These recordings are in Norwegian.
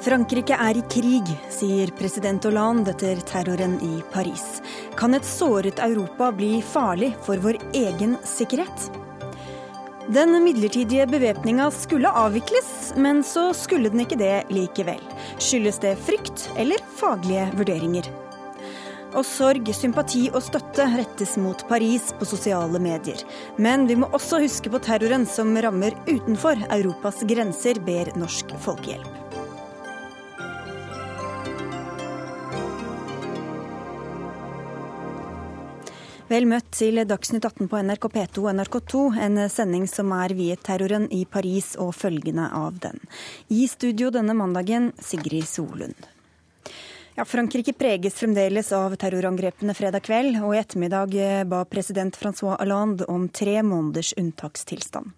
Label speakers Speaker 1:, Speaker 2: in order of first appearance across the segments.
Speaker 1: Frankrike er i krig, sier president Hollande etter terroren i Paris. Kan et såret Europa bli farlig for vår egen sikkerhet? Den midlertidige bevæpninga skulle avvikles, men så skulle den ikke det likevel. Skyldes det frykt eller faglige vurderinger? Og sorg, sympati og støtte rettes mot Paris på sosiale medier. Men vi må også huske på terroren som rammer utenfor Europas grenser, ber Norsk Folkehjelp. Vel møtt til Dagsnytt 18 på NRK P2 og NRK2, en sending som er viet terroren i Paris og følgende av den. I studio denne mandagen, Sigrid Solund. Ja, Frankrike preges fremdeles av terrorangrepene fredag kveld, og i ettermiddag eh, ba president Francois Hollande om tre måneders unntakstilstand.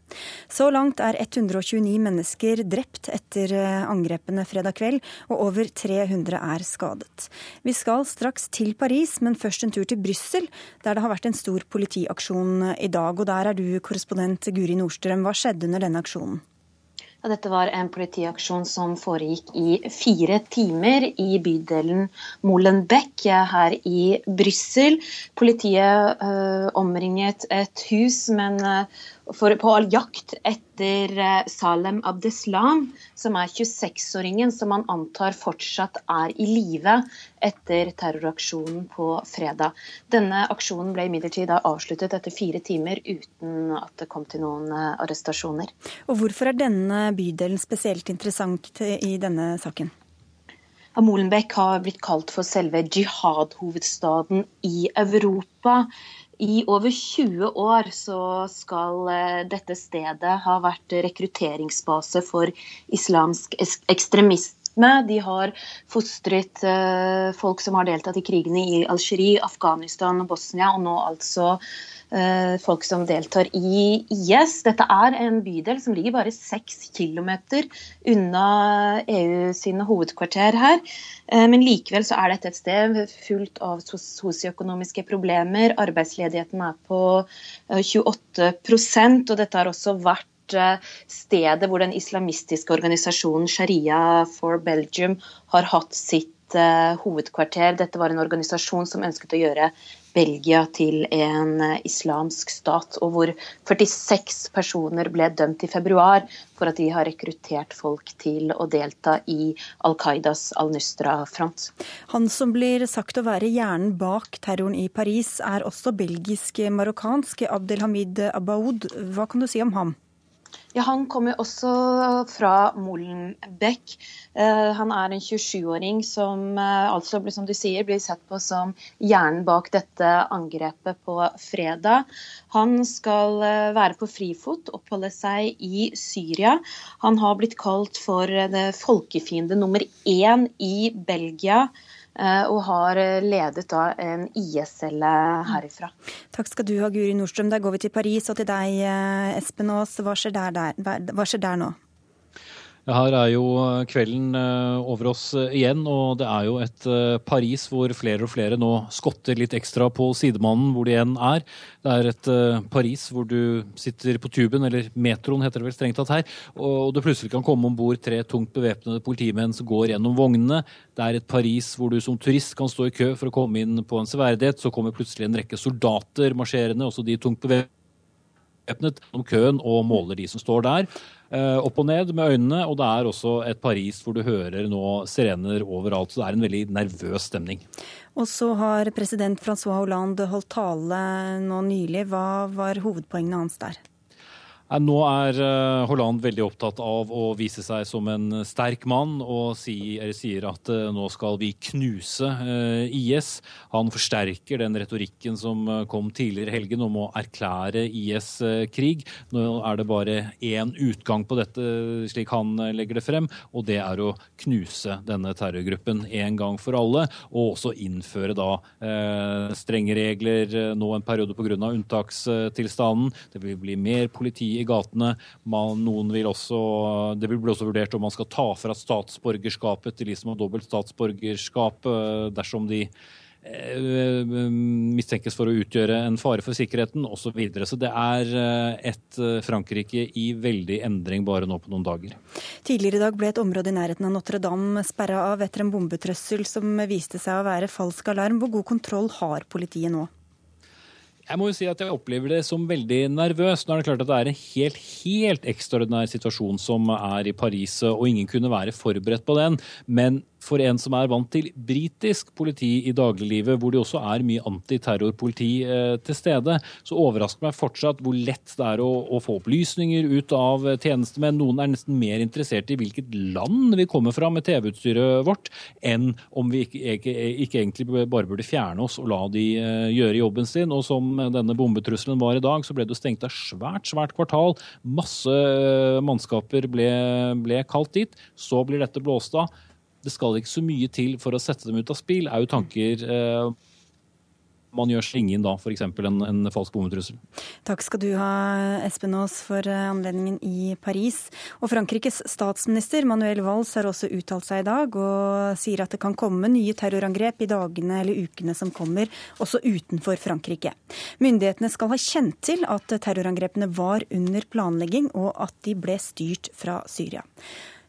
Speaker 1: Så langt er 129 mennesker drept etter eh, angrepene fredag kveld, og over 300 er skadet. Vi skal straks til Paris, men først en tur til Brussel, der det har vært en stor politiaksjon i dag. Og der er du korrespondent Guri Nordstrøm. Hva skjedde under denne aksjonen?
Speaker 2: Dette var en politiaksjon som foregikk i fire timer i bydelen Molenbeek her i Brussel. Politiet øh, omringet et hus, men øh, for, på all jakt etter eh, Salem Abdeslam, som er 26-åringen som man antar fortsatt er i live etter terroraksjonen på fredag. Denne aksjonen ble imidlertid avsluttet etter fire timer uten at det kom til noen eh, arrestasjoner.
Speaker 1: Og Hvorfor er denne bydelen spesielt interessant i denne saken?
Speaker 2: Molenbeek har blitt kalt for selve jihad-hovedstaden i Europa. I over 20 år så skal eh, dette stedet ha vært rekrutteringsbase for islamsk ekstremisme. De har fostret eh, folk som har deltatt i krigene i Algerie, Afghanistan og Bosnia, og nå altså Eh, folk som deltar i IS. Dette er en bydel som ligger bare seks kilometer unna EU sine hovedkvarter her. Eh, men likevel så er dette et sted fullt av sosioøkonomiske problemer. Arbeidsledigheten er på 28 eh, og dette har også vært stedet hvor den islamistiske organisasjonen Sharia for Belgium har hatt sitt hovedkvarter. Dette var en organisasjon som ønsket å gjøre Belgia til en eh, islamsk stat, og hvor 46 personer ble dømt i februar for at de har rekruttert folk til å delta i Al Qaidas al-Nusra-front.
Speaker 1: Han som blir sagt å være hjernen bak terroren i Paris, er også belgisk-marokkansk Abdelhamid Abaoud. Hva kan du si om ham?
Speaker 2: Ja, Han kommer også fra Molenbeek. Uh, han er en 27-åring som uh, altså, som du sier, blir sett på som hjernen bak dette angrepet på fredag. Han skal uh, være på frifot, oppholde seg i Syria. Han har blitt kalt for folkefiende nummer én i Belgia. Eh, og har eh, ledet da en IS-celle herifra.
Speaker 1: Takk skal du ha, Guri Nordstrøm. Da går vi til Paris og til deg, eh, Espen Aas. Hva skjer der, der, hva skjer der nå?
Speaker 3: Her er jo kvelden over oss igjen, og det er jo et Paris hvor flere og flere nå skotter litt ekstra på sidemannen hvor de igjen er. Det er et Paris hvor du sitter på tuben, eller metroen heter det vel strengt tatt her, og du plutselig kan komme om bord tre tungt bevæpnede politimenn som går gjennom vognene. Det er et Paris hvor du som turist kan stå i kø for å komme inn på en severdighet. Så kommer plutselig en rekke soldater marsjerende, også de tungt bevæpnet, om køen og måler de som står der. Eh, opp og ned med øynene, og det er også et Paris hvor du hører nå sirener overalt. Så det er en veldig nervøs stemning.
Speaker 1: Og så har president Francois Hollande holdt tale nå nylig. Hva var hovedpoengene hans der?
Speaker 3: Nå er eh, Holland veldig opptatt av å vise seg som en sterk mann og sier at eh, nå skal vi knuse eh, IS. Han forsterker den retorikken som kom tidligere i helgen om å erklære IS krig. Nå er det bare én utgang på dette, slik han legger det frem, og det er å knuse denne terrorgruppen en gang for alle. Og også innføre da strenge regler nå en periode pga. unntakstilstanden. Det vil bli mer politi gatene. Man, noen vil også, det vil bli også vurdert om man skal ta fra statsborgerskapet til de som har dobbelt statsborgerskap, eh, dersom de eh, mistenkes for å utgjøre en fare for sikkerheten osv. Så, videre. så det er et Frankrike i veldig endring bare nå på noen dager.
Speaker 1: Tidligere i dag ble et område i nærheten av Notre-Dame sperra av etter en bombetrussel som viste seg å være falsk alarm. Hvor god kontroll har politiet nå?
Speaker 3: Jeg må jo si at jeg opplever det som veldig nervøs. Nå er det klart at det er en helt, helt ekstraordinær situasjon som er i Paris, og ingen kunne være forberedt på den. Men for en som er vant til britisk politi i dagliglivet, hvor det også er mye antiterrorpoliti eh, til stede, så overrasker meg fortsatt hvor lett det er å, å, få opplysninger ut av tjenestemenn. Noen er nesten mer interessert i hvilket land vi kommer fra med TV-utstyret vårt, enn om vi ikke, ikke, ikke, egentlig bare burde fjerne oss og la de eh, gjøre jobben sin. Og som denne bombetrusselen var i dag, så ble det stengt av svært, svært kvartal. Masse eh, mannskaper ble, ble kalt dit. Så blir dette blåst av det skal ikke så mye til for å sette dem ut av spill, er jo tanker eh, man gjør slingen da, f.eks. En, en falsk bombetrussel.
Speaker 1: Takk skal du ha, Espen Aas, for eh, anledningen i Paris. Og Frankrikes statsminister Manuel Valls har også uttalt seg i dag og sier at det kan komme nye terrorangrep i dagene eller ukene som kommer, også utenfor Frankrike. Myndighetene skal ha kjent til at terrorangrepene var under planlegging, og at de ble styrt fra Syria.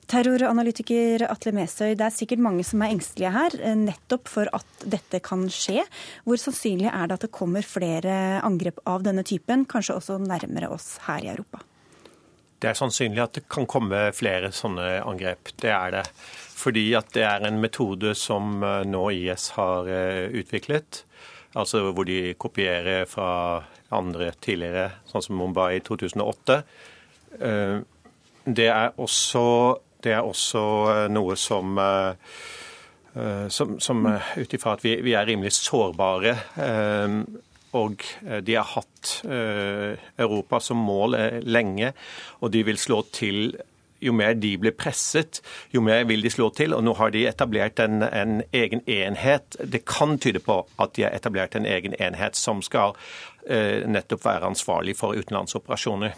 Speaker 1: Terroranalytiker Atle Mesøy, det er sikkert mange som er engstelige her, eh, nettopp for at dette kan skje. Hvor sannsynlig er det at det kommer flere angrep av denne typen, kanskje også nærmere oss her i Europa?
Speaker 4: Det er sannsynlig at det kan komme flere sånne angrep. Det er det. Fordi at det er en metode som eh, nå IS har eh, utviklet. Altså hvor de kopierer fra andre tidligere, sånn som Mumbai i 2008. Det er også det er også eh, noe som eh, eh, som, som ut ifra at vi, vi, er rimelig sårbare. Og de har hatt Europa som mål lenge, og de vil slå til jo mer de blir presset, jo mer vil de slå til. Og nå har de etablert en, en, egen enhet. Det kan tyde på at de har etablert en egen enhet som skal eh, nettopp være ansvarlig for utenlandsoperasjoner.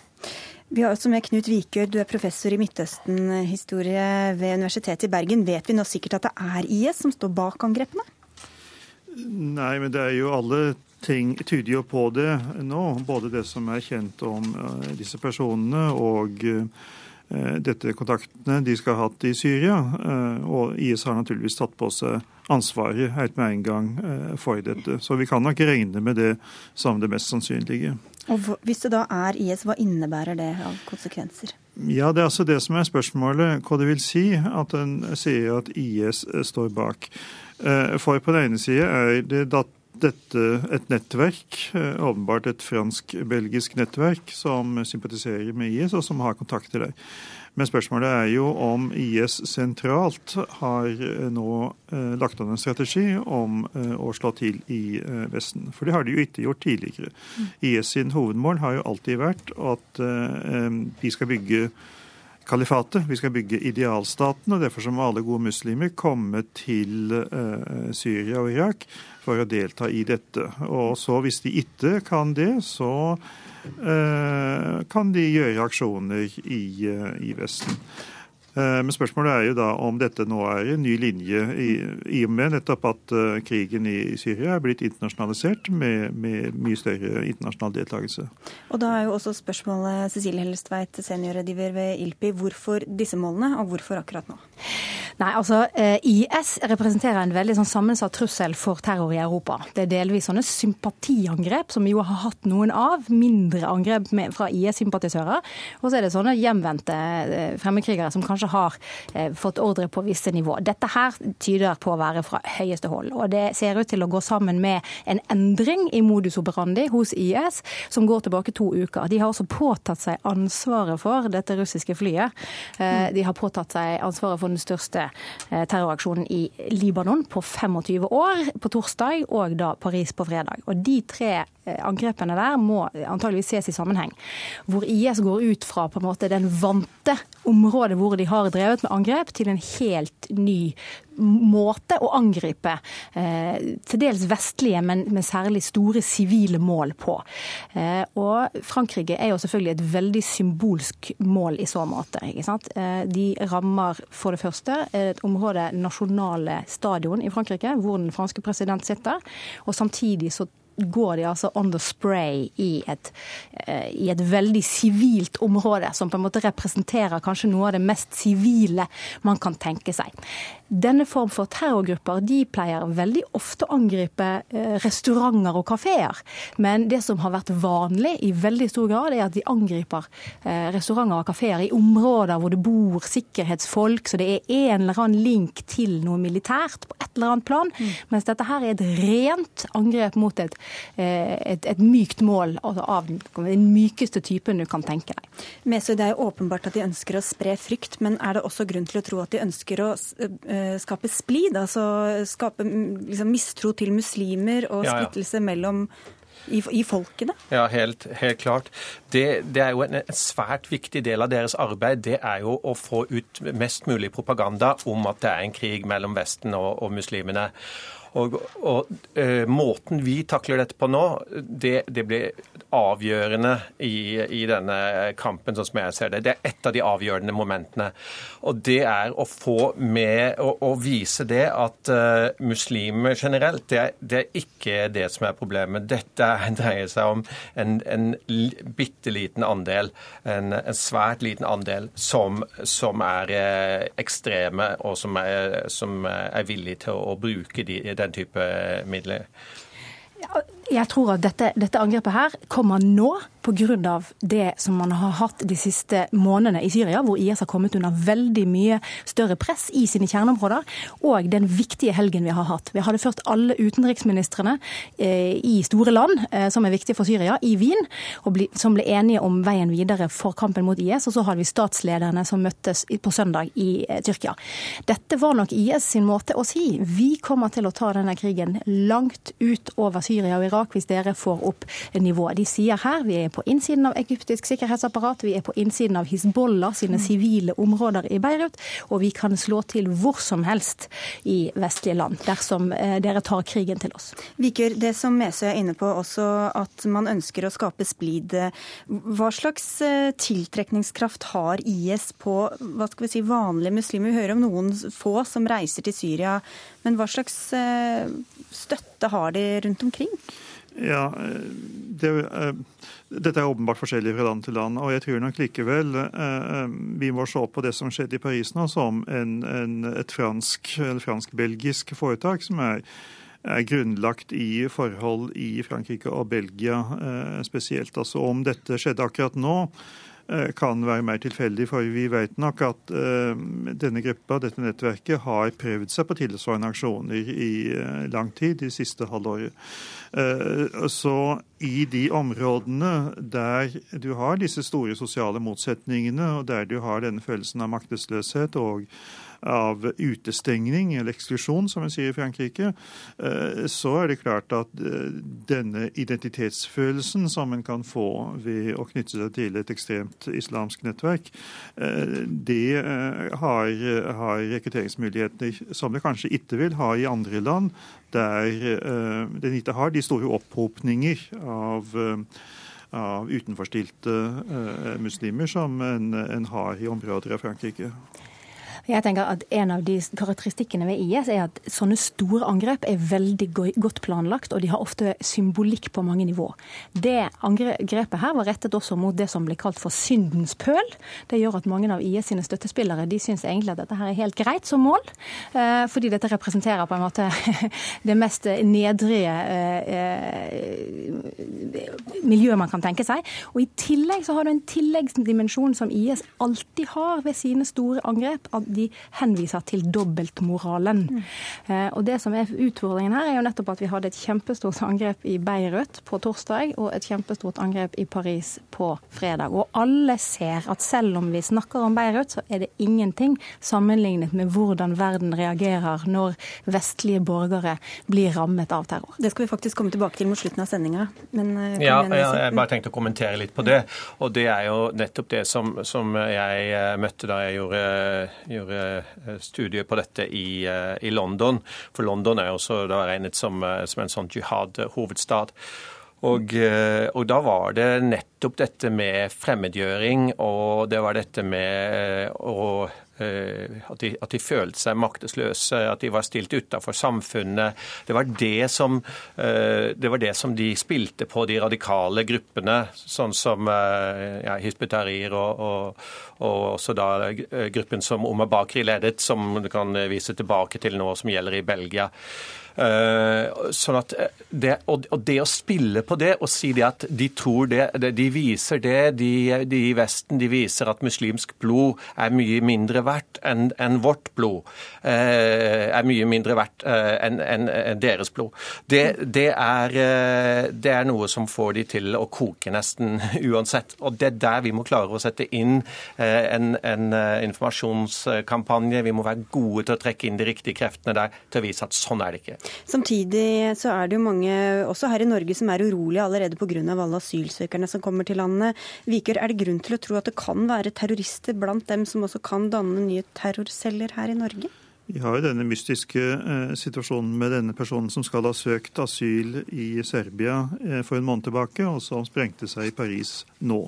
Speaker 1: Vi har også med Knut Vikør, du er professor i Midtøsten-historie ved Universitetet i Bergen. Vet vi nå sikkert at det er IS som står bak angrepene?
Speaker 5: Nei, men det er jo alle ting tyder jo på det nå. Både det som er kjent om uh, disse personene og uh, dette kontaktene de skal ha hatt i Syria. Uh, og IS har naturligvis tatt på seg ansvaret helt med en gang for dette. Så vi kan nok regne med det som det mest sannsynlige.
Speaker 1: Og Hvis det da er IS, hva innebærer det av konsekvenser?
Speaker 5: Ja, Det er altså det som er spørsmålet. Hva det vil si at en sier at IS står bak. Eh, for på den ene side er det dette et nettverk, eh, åpenbart et fransk-belgisk nettverk, som sympatiserer med IS, og som har kontakter der. Men spørsmålet er jo om IS sentralt har eh, nå eh, lagt an en strategi om eh, å slå til i Vesten. For det har de jo ikke gjort tidligere. Mm. IS sin hovedmål har jo alltid vært at vi skal bygge kalifatet. Vi skal bygge idealstaten, og derfor må alle gode muslimer komme til uh, Syria og Irak for å delta i dette. Og så hvis de ikke kan det, så kan de gjøre aksjoner i, eh, i Vesten. Eh, men spørsmålet er jo da om dette nå er en ny linje, i, i og med nettopp at uh, krigen i Syria er blitt internasjonalisert med, med, mye større internasjonal deltakelse.
Speaker 1: Og da er jo også spørsmålet, Cecilie Hellestveit, seniorrådgiver ved ILPI, hvorfor disse målene, og hvorfor akkurat nå?
Speaker 6: Nei, altså IS representerer en veldig sånn sammensatt trussel for terror i Europa. Det er delvis sånne sympatiangrep, som vi jo har hatt noen av. Mindre angrep fra IS-sympatisører. Og så er det sånne hjemvendte fremmedkrigere som kanskje har eh, fått ordre på visse nivå. Dette her tyder på å være fra høyeste hold. Og det ser ut til å gå sammen med en endring i modus operandi hos IS, som går tilbake to uker. De har også påtatt seg ansvaret for dette russiske flyet. Eh, de har påtatt seg ansvaret for den største eh, terroraksjonen i Libanon på 25 år på torsdag, og da Paris på fredag. Og de tre angrepene der må antageligvis ses i sammenheng. Hvor IS går ut fra på en måte den vante området hvor de har har drevet med angrep, til en helt ny måte å angripe eh, til dels vestlige, men, men særlig store sivile mål på. Eh, og Frankrike er jo selvfølgelig et veldig symbolsk mål i så måte. ikke sant? Eh, de rammer for det første et område nasjonale stadion i Frankrike, hvor den franske president sitter. Og samtidig så går de altså on the spray i et, eh, i et veldig sivilt område, som på en måte representerer kanskje noe av det mest sivile man kan tenke seg. Denne form for terrorgrupper de pleier veldig ofte å angripe eh, restauranter og kafeer. Men det som har vært vanlig i veldig stor grad, er at de angriper eh, restauranter og kafeer i områder hvor det bor sikkerhetsfolk, så det er en eller annen link til noe militært på et eller annet plan. Mm. Mens dette her er et rent angrep mot et, et, et mykt mål, altså av den mykeste typen du kan tenke deg.
Speaker 1: Mesøy, det er jo åpenbart at de ønsker å spre frykt, men er det også grunn til å tro at de ønsker å Eh, skape splid, altså skape liksom, mistro til muslimer og splittelse ja, ja. mellom i, i, folkene?
Speaker 4: Ja, helt, helt klart. Det, det, er jo en, en, svært viktig del av deres arbeid. Det er jo å få ut mest mulig propaganda om at det er en krig mellom Vesten og, og muslimene. Og, og uh, Måten vi takler dette på nå, det, det blir avgjørende i, i, denne kampen, sånn som jeg ser det. Det er et av de avgjørende momentene. Og det er å få med å, å vise det at uh, muslimer generelt, det er, det er, ikke det som er problemet. Dette dreier seg om en, en bitte liten andel, en, en, svært liten andel, som, som er eh, ekstreme og som er, som er villige til å, å bruke de, den type midler.
Speaker 6: Jeg tror at dette, dette angrepet her kommer nå pga. det som man har hatt de siste månedene i Syria, hvor IS har kommet under veldig mye større press i sine kjerneområder, og den viktige helgen vi har hatt. Vi hadde først alle utenriksministrene eh, i store land eh, som er viktige for Syria, i Wien, ble, som ble enige om veien videre for kampen mot IS. Og så hadde vi statslederne som møttes på søndag i eh, Tyrkia. Dette var nok IS sin måte å si vi kommer til å ta denne krigen langt ut over Syria og Irak hvis dere får opp nivået. De sier her vi er på innsiden av egyptisk sikkerhetsapparat, vi er på innsiden av Hizbollah sine sivile områder i Beirut, og vi kan slå til hvor som helst i vestlige land dersom eh, dere tar krigen til oss.
Speaker 1: Viker, det som Mesøy er inne på også, at man ønsker å skape splid. Hva slags eh, tiltrekningskraft har IS på hva skal vi si, vanlige muslimer? Vi hører om noen få som reiser til Syria, men hva slags eh, støtte har de rundt omkring?
Speaker 5: Ja, det, uh, Dette er åpenbart forskjellig fra land til land. Og jeg tror nok likevel uh, vi må se på det som skjedde i Paris nå, som en, en, et fransk-belgisk fransk foretak som er, er, grunnlagt i forhold i Frankrike og Belgia spesielt. Altså Om dette skjedde akkurat nå, Eh, kan være mer tilfeldig, for vi vet nok at uh, denne gruppa, dette nettverket, har prøvd seg på tilsvarende aksjoner i uh, lang tid, de siste halvåret. Så i de områdene der du har disse store sosiale motsetningene, og der du har denne følelsen av maktesløshet og av utestengning, eller eksklusjon, som vi sier i Frankrike, eh, så er det klart at eh, denne identitetsfølelsen som en kan få ved å knytte seg til et ekstremt islamsk nettverk, eh, det har, har rekrutteringsmuligheter som det kanskje ikke vil ha i andre land, der den ikke har de store opphopninger av av utenforstilte muslimer som en, en, har i områder av Frankrike.
Speaker 6: Jeg tenker at En av de karakteristikkene ved IS er at sånne store angrep er veldig godt planlagt, og de har ofte symbolikk på mange nivå. Det angrepet her var rettet også mot det som ble kalt for syndens pøl. Det gjør at mange av IS sine støttespillere de syns egentlig at dette her er helt greit som mål, eh, fordi dette representerer på en måte det mest nedrige eh, miljøet man kan tenke seg. Og I tillegg så har du en tilleggsdimensjon som IS alltid har ved sine store angrep. at de henviser til dobbeltmoralen. Mm. Eh, og det som er Utfordringen her er jo nettopp at vi hadde et kjempestort angrep i Beirut på torsdag og et kjempestort angrep i Paris på fredag. Og alle ser at selv om vi snakker om Beirut, så er det ingenting sammenlignet med hvordan verden reagerer når vestlige borgere blir rammet av terror.
Speaker 1: Det skal vi faktisk komme tilbake til mot slutten av sendinga.
Speaker 4: Eh, ja, ja, jeg bare tenkte å kommentere litt på det. Og det er jo nettopp det som, som jeg eh, møtte da jeg gjorde, gjorde gjøre eh, studier på dette i, eh, i, London. For London er også regnet som, eh, som en sånn jihad-hovedstad. Og, og, da var det nettopp dette med fremmedgjøring, og det var dette med å at de, at de, følte seg maktesløse, at de var stilt utafor samfunnet. Det var det, som, eh, det var det som de spilte på de radikale gruppene, sånn som eh, ja, Hizb og, og, og, også da gruppen som Omar Bakri ledet, som du kan vise tilbake til nå, som gjelder i Belgia. Eh, sånn at eh, det, og det å spille på det og si det at de tror det, de viser det, de, de i Vesten de viser at muslimsk blod er mye mindre verdt enn en vårt blod. Eh, er mye mindre verdt enn en, en deres blod. Det, det, er, det er noe som får de til å koke nesten uansett. Og det er der vi må klare å sette inn en, en informasjonskampanje. Vi må være gode til å trekke inn de riktige kreftene der til å vise at sånn er det ikke.
Speaker 1: Samtidig så er det jo mange, også her i Norge, som er urolige allerede pga. alle asylsøkerne som kommer til landet. Viker, er det grunn til å tro at det kan være terrorister blant dem som også kan danne nye terrorceller her i Norge?
Speaker 5: Vi har jo denne mystiske eh, situasjonen med denne personen som skal ha søkt asyl i Serbia eh, for en måned tilbake, og som sprengte seg i Paris nå.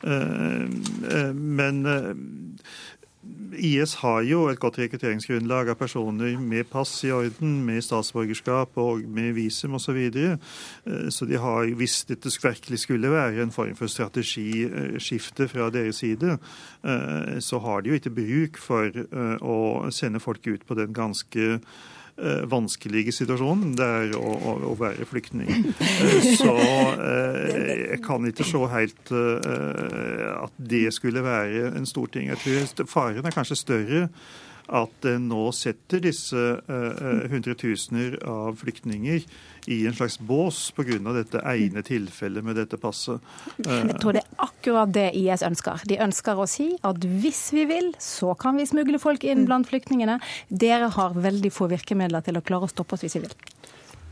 Speaker 5: Eh, eh men eh, IS har jo et godt rekrutteringsgrunnlag av personer med pass i orden, med statsborgerskap og med visum osv. Så, videre. Eh, så de har, hvis dette virkelig skulle være en form for strategiskifte fra deres side, eh, så har de jo ikke bruk for eh, å sende folk ut på den ganske Eh, vanskelige situasjonen det er å, å, å være flyktning. Eh, så eh, jeg kan ikke se helt at det skulle være en stor ting. Jeg tror faren er kanskje større at en nå setter disse hundretusener av flyktninger i en slags bås pga. dette ene tilfellet med dette passet.
Speaker 6: Jeg tror det er akkurat det IS ønsker. De ønsker å si at hvis vi vil, så kan vi smugle folk inn blant flyktningene. Dere har veldig få virkemidler til å klare å stoppe oss hvis vi vil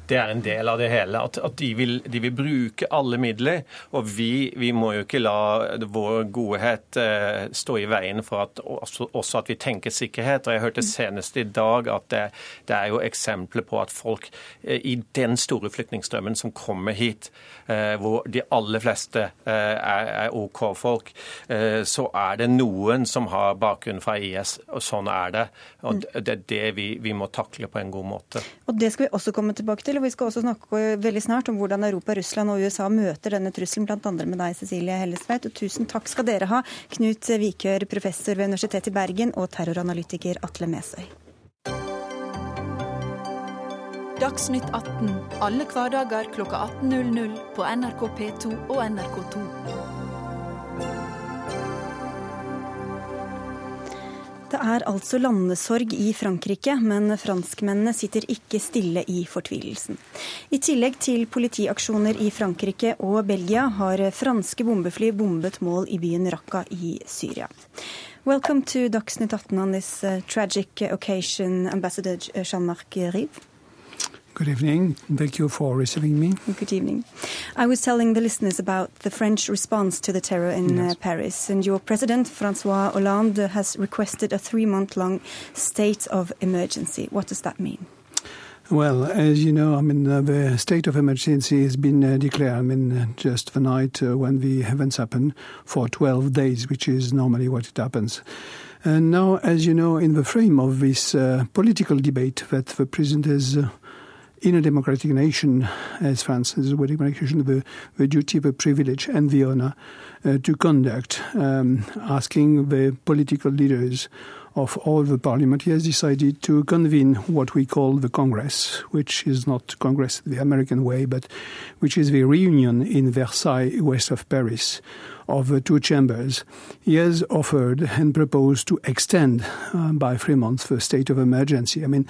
Speaker 4: det er en del av det hele. At, at de, vil, de, vil, bruke alle midler. Og vi, vi, må jo ikke la vår godhet eh, stå i veien for at, også, også, at vi tenker sikkerhet. Og jeg hørte senest i dag at det, det er jo eksempler på at folk eh, i den store flyktningstrømmen som kommer hit, eh, hvor de aller fleste eh, er, er OK-folk, eh, så er det noen som har bakgrunn fra IS. Og sånn er det. Og det er det vi, vi må takle på en god måte.
Speaker 1: Og det skal vi også komme tilbake til til. og Vi skal også snakke veldig snart om hvordan Europa, Russland og USA møter denne trusselen, bl.a. med deg, Cecilie Hellestveit. Og tusen takk skal dere ha, Knut Vikør, professor ved Universitetet i Bergen, og terroranalytiker Atle Mesøy.
Speaker 7: Dagsnytt 18 alle hverdager klokka 18.00 på NRK P2 og NRK2.
Speaker 1: Det er altså landesorg i Frankrike, men franskmennene sitter ikke stille i fortvilelsen. I tillegg til politiaksjoner i Frankrike og Belgia har franske bombefly bombet mål i byen Raqqa i Syria. Welcome to Dagsnytt 18 on this uh, tragic occasion, Ambassador Jean-Marc Rive.
Speaker 8: Good evening. Thank you for receiving me.
Speaker 1: Good evening. I was telling the listeners about the French response to the terror in yes. uh, Paris, and your president, Francois Hollande, has requested a three month long state of emergency. What does that mean?
Speaker 8: Well, as you know, I mean, uh, the state of emergency has been uh, declared, I mean, uh, just the night uh, when the events happen for 12 days, which is normally what it happens. And now, as you know, in the frame of this uh, political debate that the president has in a democratic nation as France is a democratic nation, the, the duty, the privilege, and the honor uh, to conduct, um, asking the political leaders of all the parliament, he has decided to convene what we call the Congress, which is not Congress the American way, but which is the reunion in Versailles, west of Paris, of the two chambers. He has offered and proposed to extend uh, by three months the state of emergency. I mean,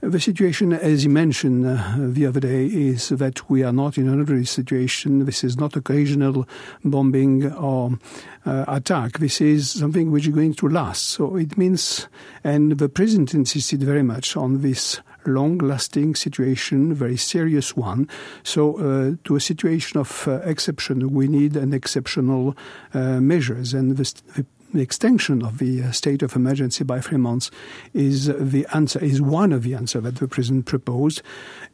Speaker 8: the situation, as you mentioned uh, the other day, is that we are not in an ordinary situation. This is not occasional bombing or uh, attack. This is something which is going to last. So it means, and the president insisted very much on this long-lasting situation, very serious one. So, uh, to a situation of uh, exception, we need an exceptional uh, measures, and the, the the extension of the uh, state of emergency by three months is the answer, is one of the answers that the president proposed.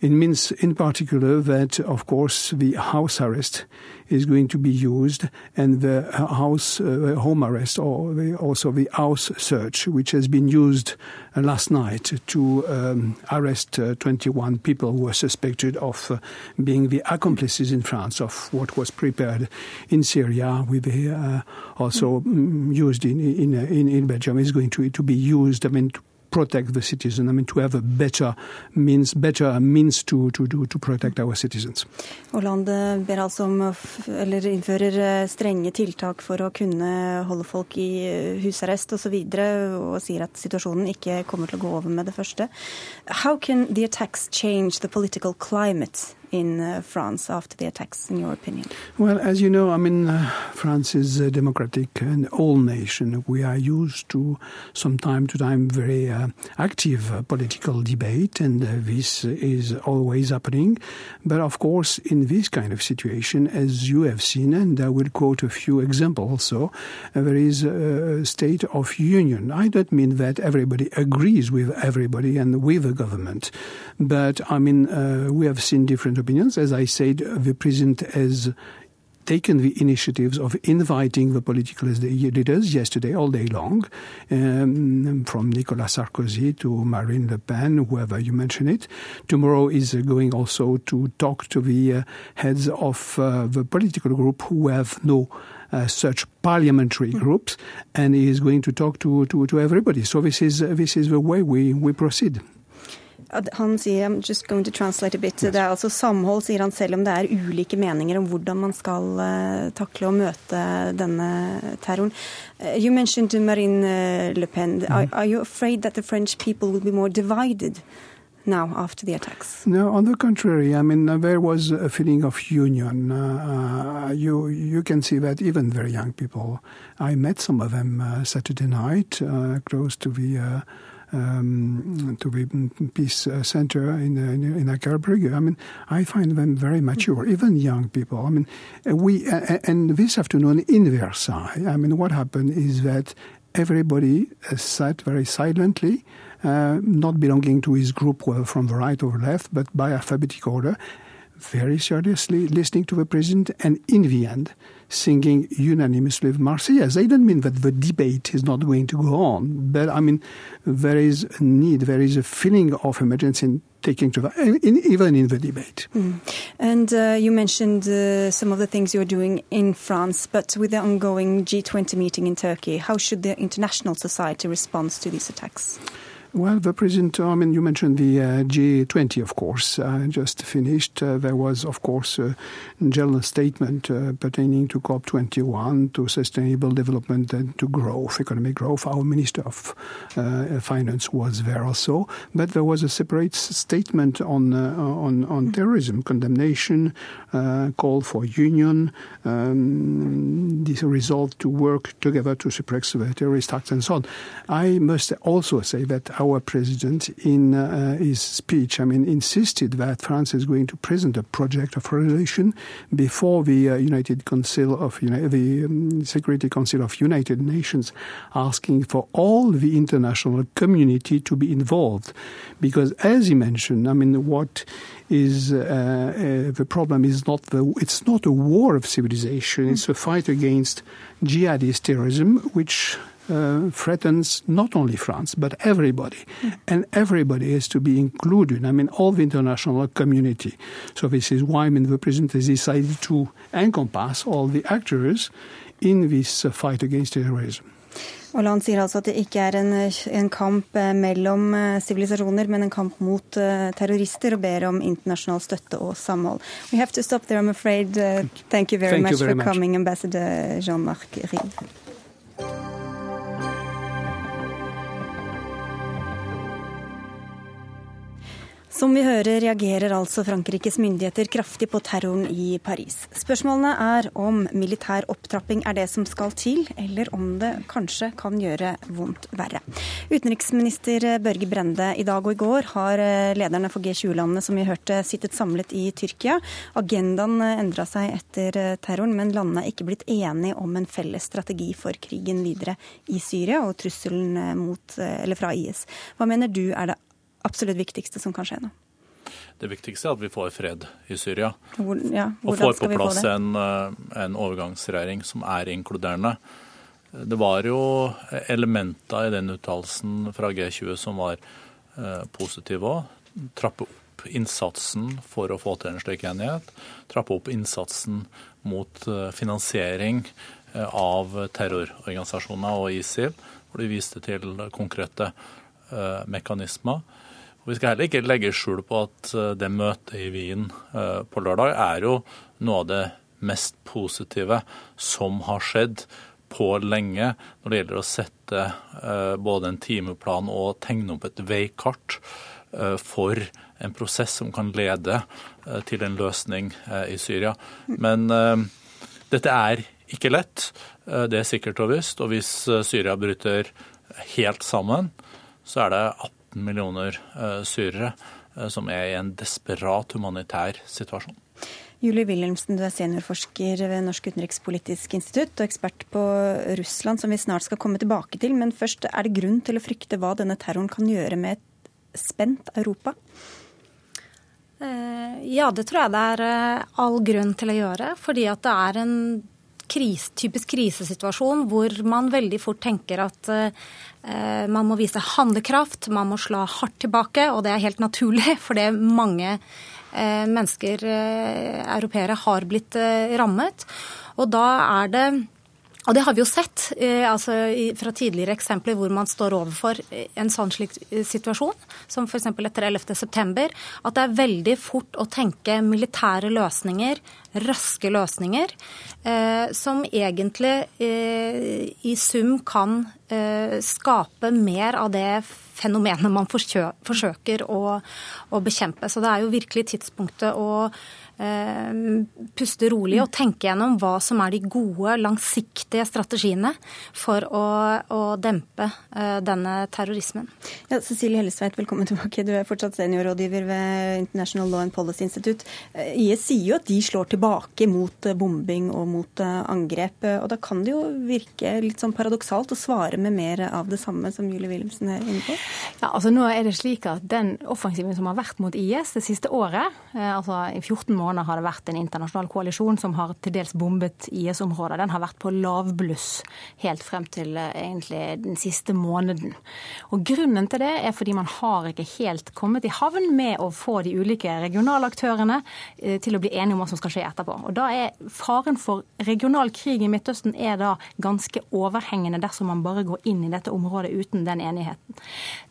Speaker 8: It means, in particular, that of course the house arrest is going to be used, and the house uh, home arrest, or the, also the house search, which has been used uh, last night to um, arrest uh, 21 people who were suspected of uh, being the accomplices in France of what was prepared in Syria, with uh, also mm. used in in, in in Belgium, is going to to be used. I mean protect the citizen. I mean, to have a better means, better means to, to, do, to protect our citizens.
Speaker 1: Hollande ber altså om, eller innfører eh, strenge tiltak for å kunne holde folk i eh, husarrest og, så videre, og sier at situasjonen ikke kommer til å gå over med det første. How can the attacks change the political climate in uh, France after the attacks, in your opinion?
Speaker 8: Well, as you know, I mean, uh, France is a democratic and old nation. We are used to, from time to time, very uh, active uh, political debate, and uh, this is always happening. But of course, in this kind of situation, as you have seen, and I will quote a few examples also, uh, there is a state of union. I don't mean that everybody agrees with everybody and with the government, but I mean, we have seen different opinions. As I said, the president has taken the initiatives of inviting the political leaders yesterday all day long, um, from Nicolas Sarkozy to Marine Le Pen, whoever you mention it. Tomorrow is going also to talk to the uh, heads of uh, the political group who have no uh, such parliamentary mm. groups, and he is going to talk to, to, to everybody. So this is this is the way we, we proceed.
Speaker 1: Han sier I'm just going to translate a bit. Det er altså samhold, sier han, selv om det er ulike meninger om hvordan man skal uh, takle og møte denne terroren. Uh, you mentioned Marine eh, Le Pen. Mm. Are, are you afraid that the French people will be more divided? now after the attacks?
Speaker 8: No, on the contrary. I mean, uh, there was a feeling of union. Uh, uh, you you can see that even very young people. I met some of them uh, Saturday night, close to the um, to be Peace Center in in, in I mean, I find them very mature, even young people. I mean, we uh, and this afternoon in Versailles. I mean, what happened is that everybody sat very silently, uh, not belonging to his group from the right or left, but by alphabetic order, very seriously listening to the president, and in the end, singing unanimously with Marseillaise. I don't mean that the debate is not going to go on, but I mean there is a need, there is a feeling of emergency taking to in, even in the debate.
Speaker 1: Mm. And uh, you mentioned uh, some of the things you're doing in France, but with the ongoing G20 meeting in Turkey, how should the international society respond to these attacks?
Speaker 8: Well, the president, I mean, you mentioned the uh, G20, of course, uh, just finished. Uh, there was, of course, a general statement uh, pertaining to COP21, to sustainable development and to growth, economic growth. Our Minister of uh, Finance was there also. But there was a separate statement on, uh, on, on terrorism, condemnation, call for union, um, this resolve to work together to suppress terrorist acts and so on. I must also say that our president, in uh, his speech, I mean, insisted that France is going to present a project of resolution before the uh, United Council of the um, Security Council of United Nations, asking for all the international community to be involved, because as he mentioned, I mean, what is uh, uh, the problem is not the it's not a war of civilization; it's a fight against jihadist terrorism, which uh, threatens not only France, but everybody. Mm. And everybody has to be included. I mean, all the international community. So this is why I mean, the president has decided to encompass all the actors in this uh, fight against terrorism.
Speaker 1: han sier altså at det ikke er en, en kamp eh, mellom eh, sivilisasjoner, men en kamp mot uh, terrorister, og ber om internasjonal støtte og samhold. We have to stop there, I'm afraid. Uh, thank you very thank much you very for much. coming, Ambassador Jean-Marc Rive. Som vi hører reagerer altså Frankrikes myndigheter kraftig på terroren i Paris. Spørsmålene er om militær opptrapping er det som skal til, eller om det kanskje kan gjøre vondt verre. Utenriksminister Børge Brende, i dag og i går har lederne for G20-landene som vi hørte sittet samlet i Tyrkia. Agendaen endra seg etter terroren, men landene er ikke blitt enige om en felles strategi for krigen videre i Syria og trusselen mot, fra IS. Hva mener du er det absolutt viktigste som kan skje nå?
Speaker 9: Det viktigste er at vi får fred i Syria.
Speaker 1: Hvor, ja,
Speaker 9: og får på plass en, eh, en, overgangsregjering som er inkluderende. Det var jo elementer i den uttalelsen fra G20 som var eh, positive òg. Trappe opp innsatsen for å få til en slik enighet. Trappe opp innsatsen mot eh, finansiering av terrororganisasjoner og ISIL, hvor de viste til konkrete eh, mekanismer. Og Vi skal heller ikke legge skjul på at eh, det møtet i Wien eh, på lørdag er jo noe av det mest positive som har skjedd på lenge når det gjelder å sette eh, både en timeplan og tegne opp et veikart for en prosess som kan lede til en løsning i Syria. Men dette er ikke lett, det er sikkert og visst. Og hvis Syria bryter helt sammen, så er det 15 millioner eh, syrere eh, som er i en desperat humanitær situasjon.
Speaker 1: Julie Wilhelmsen, du er seniorforsker ved Norsk utenrikspolitisk institutt og ekspert på Russland, som vi snart skal komme tilbake til. Men først, er det grunn til å frykte hva denne terroren kan gjøre med et spent Europa?
Speaker 6: Eh, ja, det tror jeg det er all grunn til å gjøre. Fordi at det er en kris, typisk krisesituasjon hvor man veldig fort tenker at eh, man må vise handlekraft, man må slå hardt tilbake, og det er helt naturlig, for det mange eh, mennesker, eh, europeere, har blitt eh, rammet. Og da er det og det har vi jo sett eh, altså, fra tidligere eksempler hvor man står overfor en sånn slik eh, situasjon, som f.eks. etter 11.9., at det er veldig fort å tenke militære løsninger, raske løsninger, eh, som egentlig eh, i sum kan eh, skape mer av det fenomenet man forsøker å, å bekjempe. Så det er jo virkelig tidspunktet å Eh, puste rolig og tenke gjennom hva som er de gode, langsiktige strategiene for å, å dempe eh, denne terrorismen.
Speaker 1: Ja, Cecilie Hellesveit, velkommen tilbake. Du er fortsatt seniorrådgiver ved International Law and Policy Institute. Eh, IS sier jo at de slår tilbake mot bombing og mot angrep. og Da kan det jo virke litt sånn paradoksalt å svare med mer av det samme, som Julie Wilhelmsen er inne på?
Speaker 6: Ja, altså nå er det slik at Den offensiven som har vært mot IS det siste året, altså i 14 måneder måneder har det vært en internasjonal koalisjon som har til dels bombet IS-områder. Den har vært på lavbluss helt frem til eh, egentlig den siste måneden. Og Grunnen til det er fordi man har ikke helt kommet i havn med å få de ulike regionale aktørene eh, til å bli enige om hva som skal skje etterpå. Og da er Faren for regional krig i Midtøsten er da ganske overhengende dersom man bare går inn i dette området uten den enigheten.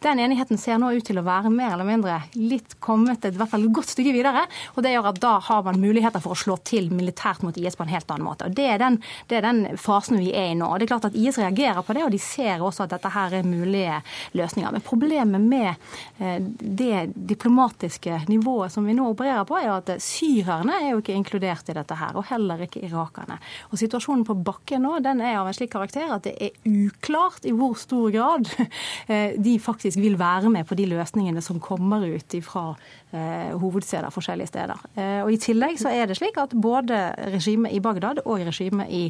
Speaker 6: Den enigheten ser nå ut til å være mer eller mindre litt kommet et, i hvert fall godt stykke videre. og det gjør at da har man muligheter for å slå til militært mot IS på en helt annen måte. Og Det er den, det er den fasen vi er i nå. Og det er klart at IS reagerer på det, og de ser også at dette her er mulige løsninger. Men problemet med eh, det diplomatiske nivået som vi nå opererer på, er at syrerne er jo ikke inkludert i dette her, og heller ikke irakerne. Og Situasjonen på bakken nå den er av en slik karakter at det er uklart i hvor stor grad eh, de faktisk vil være med på de løsningene som kommer ut ifra eh, hovedsteder forskjellige steder. Eh, og I tillegg så er det slik at både regimet i Bagdad og regimet i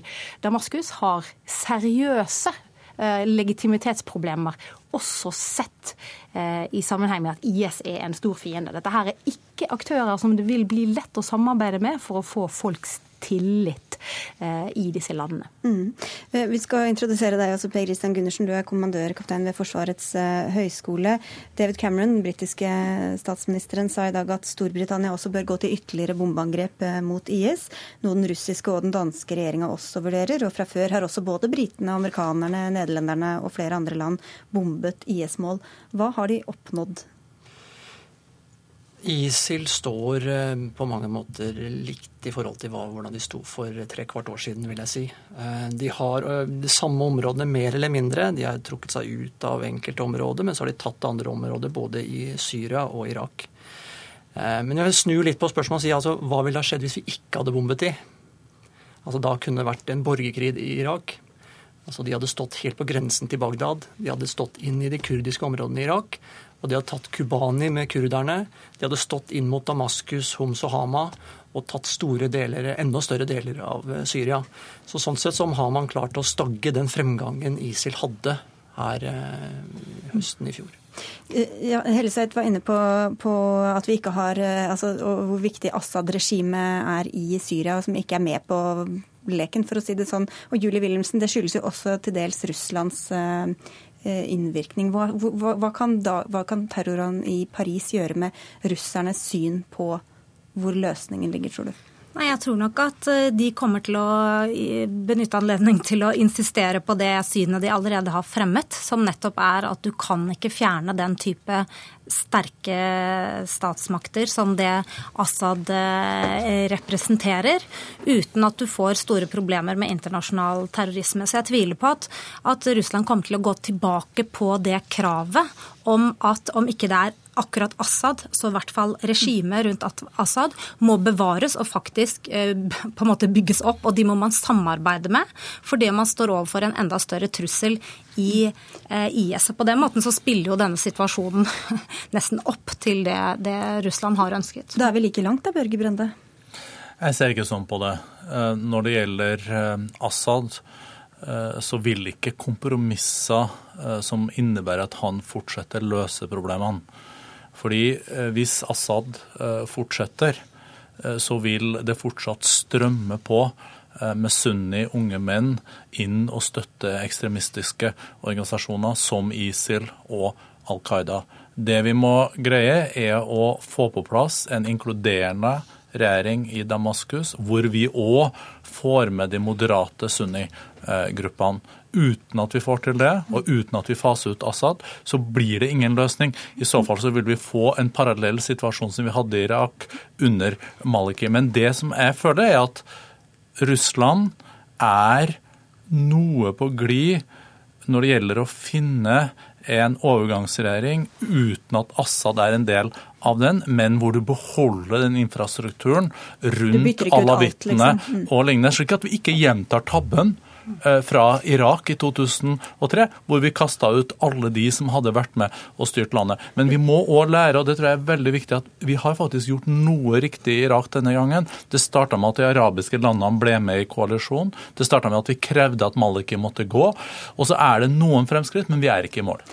Speaker 6: Damaskus har seriøse eh, legitimitetsproblemer, også sett eh, i sammenheng med at IS er en stor fiende. Dette her er ikke aktører som det vil bli lett å samarbeide med for å få folks tillit eh, i disse landene.
Speaker 1: Mm. Eh, vi skal introdusere deg også, Per Christian Gundersen. Du er kommandørkaptein ved Forsvarets Høyskole. høgskole. David Cameron, den britiske statsministeren, sa i dag at Storbritannia også bør gå til ytterligere bombeangrep mot IS, noe den russiske og den danske regjeringa også vurderer. Og fra før har også både britene, amerikanerne, nederlenderne og flere andre land bombet IS-mål. Hva har de oppnådd
Speaker 10: ISIL står eh, på mange måter likt i forhold til hvordan de sto for tre kvart år siden, vil jeg si. Eh, de har eh, de samme områdene mer eller mindre. De har trukket seg ut av enkelte områder, men så har de tatt andre områder både i Syria og Irak. Men jeg vil snu litt på spørsmålet og si altså, hva ville ha skjedd hvis vi ikke hadde bombet de? Altså, da kunne det vært en borgerkrig i Irak. Altså, de hadde stått helt på grensen til Bagdad. De hadde stått inn i de kurdiske områdene i Irak. Og de hadde tatt Kubani med kurderne. De hadde stått inn mot Damaskus, Homs og Hama og tatt store deler, enda større deler av eh, Syria. Så Sånn sett så har man klart å stagge den fremgangen ISIL hadde her eh, høsten i fjor.
Speaker 1: Eh, ja, Helleseit var inne på, på, at vi ikke har altså, hvor viktig Assad-regimet er i Syria, som ikke er med på leken, for å si det sånn. Og Julie Wilhelmsen, det skyldes jo også til dels Russlands innvirkning. Hva, hva, hva, kan da, hva kan terroren i Paris gjøre med russernes syn på hvor løsningen ligger, tror du?
Speaker 6: Nei, Jeg tror nok at eh, de kommer til å benytte anledning til å insistere på det synet de allerede har fremmet, som nettopp er at du kan ikke fjerne den type sterke statsmakter som det Assad eh, representerer, uten at du får store problemer med internasjonal terrorisme. Så jeg tviler på at, at Russland kommer til å gå tilbake på det kravet om at om ikke det er akkurat Assad, så i hvert fall regimet rundt Assad, må bevares og faktisk eh, på en måte bygges opp. Og de må man samarbeide med, fordi man står overfor en enda større trussel i eh, IS. På den måten så spiller jo denne situasjonen nesten opp til det, det Russland har ønsket.
Speaker 1: Da er vi like langt da, Børge Brende?
Speaker 9: Jeg ser ikke sånn på det. Eh, når det gjelder Assad, så vil ikke kompromisser som innebærer at han fortsetter løse problemene. Fordi eh, hvis Assad eh, fortsetter, eh, så vil det fortsatt strømme på med sunni unge menn inn og støtte ekstremistiske organisasjoner som ISIL og Al Qaida. Det vi må greie, er å få på plass en inkluderende regjering i Damaskus, hvor vi òg får med de moderate sunni-gruppene. Uten at vi får til det, og uten at vi faser ut Assad, så blir det ingen løsning. I så fall så vil vi få en parallell situasjon som vi hadde i Irak under Maliki. Men det som jeg føler, er at Russland er noe på glid når det gjelder å finne en overgangsregjering uten at Assad er en del av den, men hvor du beholder den infrastrukturen rundt alawittene liksom. mm. og lignende, slik at vi ikke gjentar tabben fra Irak i 2003, hvor vi kasta ut alle de som hadde vært med og styrt landet. Men vi må òg lære, og det tror jeg er veldig viktig, at vi har faktisk gjort noe riktig i Irak denne gangen. Det starta med at de arabiske landene ble med i koalisjonen. Det starta med at vi krevde at Maliki måtte gå. Og så er det noen fremskritt, men vi er ikke i mål.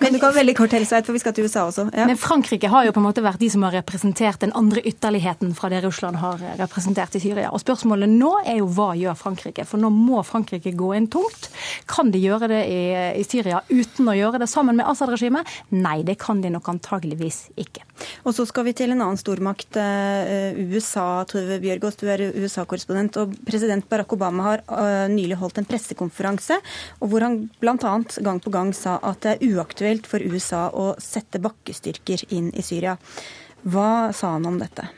Speaker 1: Men du kan veldig kort Helsveit, for vi skal til USA også.
Speaker 6: Ja. Men Frankrike har jo på en måte vært de som har representert den andre ytterligheten fra det Russland har representert i Syria. Og Spørsmålet nå er jo hva gjør Frankrike? For nå må Frankrike gå inn tungt. Kan de gjøre det i, i Syria uten å gjøre det sammen med Assad-regimet? Nei, det kan de nok antageligvis ikke.
Speaker 1: Og så skal vi til en annen stormakt, eh, USA. Tove Bjørgaas, du er USA-korrespondent. og President Barack Obama har eh, nylig holdt en pressekonferanse hvor han bl.a. gang på gang sa at det er uaktuelt for USA å sette bakkestyrker inn i Syria. Hva sa han om dette?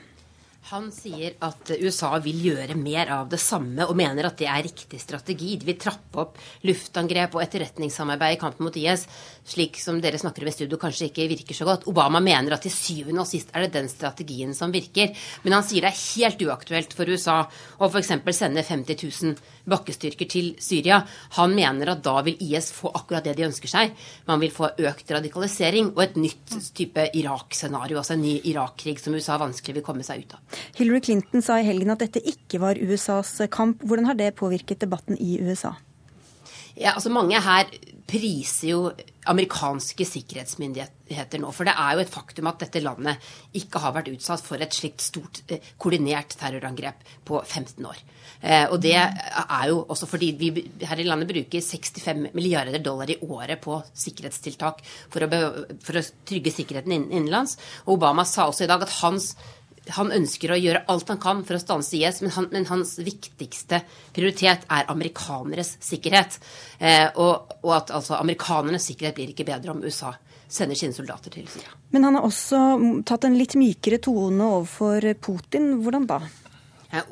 Speaker 11: Han sier at USA vil gjøre mer av det samme, og mener at det er riktig strategi. De vil trappe opp luftangrep og etterretningssamarbeid i kampen mot IS, slik som dere snakker om i studio kanskje ikke virker så godt. Obama mener at til syvende og sist er det den strategien som virker. Men han sier det er helt uaktuelt for USA å f.eks. sende 50 000 bakkestyrker til Syria. Han mener at da vil IS få akkurat det de ønsker seg. Man vil få økt radikalisering og et nytt type Irak-scenario, altså en ny Irak-krig som USA vanskelig vil komme seg ut av.
Speaker 1: Hillary Clinton sa i helgen at dette ikke var USAs kamp. Hvordan har det påvirket debatten i USA?
Speaker 11: Ja, altså Mange her priser jo amerikanske sikkerhetsmyndigheter nå. For det er jo et faktum at dette landet ikke har vært utsatt for et slikt stort eh, koordinert terrorangrep på 15 år. Eh, og det er jo også fordi vi her i landet bruker 65 milliarder dollar i året på sikkerhetstiltak for å, for å trygge sikkerheten innenlands. Og Obama sa også i dag at hans han ønsker å gjøre alt han kan for å stanse IS, men, han, men hans viktigste prioritet er amerikaneres sikkerhet. Eh, og, og, at altså, amerikanernes sikkerhet blir ikke bedre om USA sender sine soldater til Syria.
Speaker 1: Men han har også tatt en litt mykere tone overfor Putin. Hvordan da?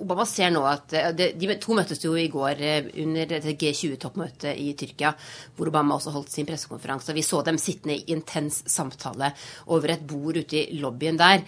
Speaker 11: Obama ser nå at De to møttes jo i går under G20-toppmøtet i Tyrkia, hvor Obama også holdt sin pressekonferanse. Vi så dem sittende i intens samtale over et bord ute i lobbyen der.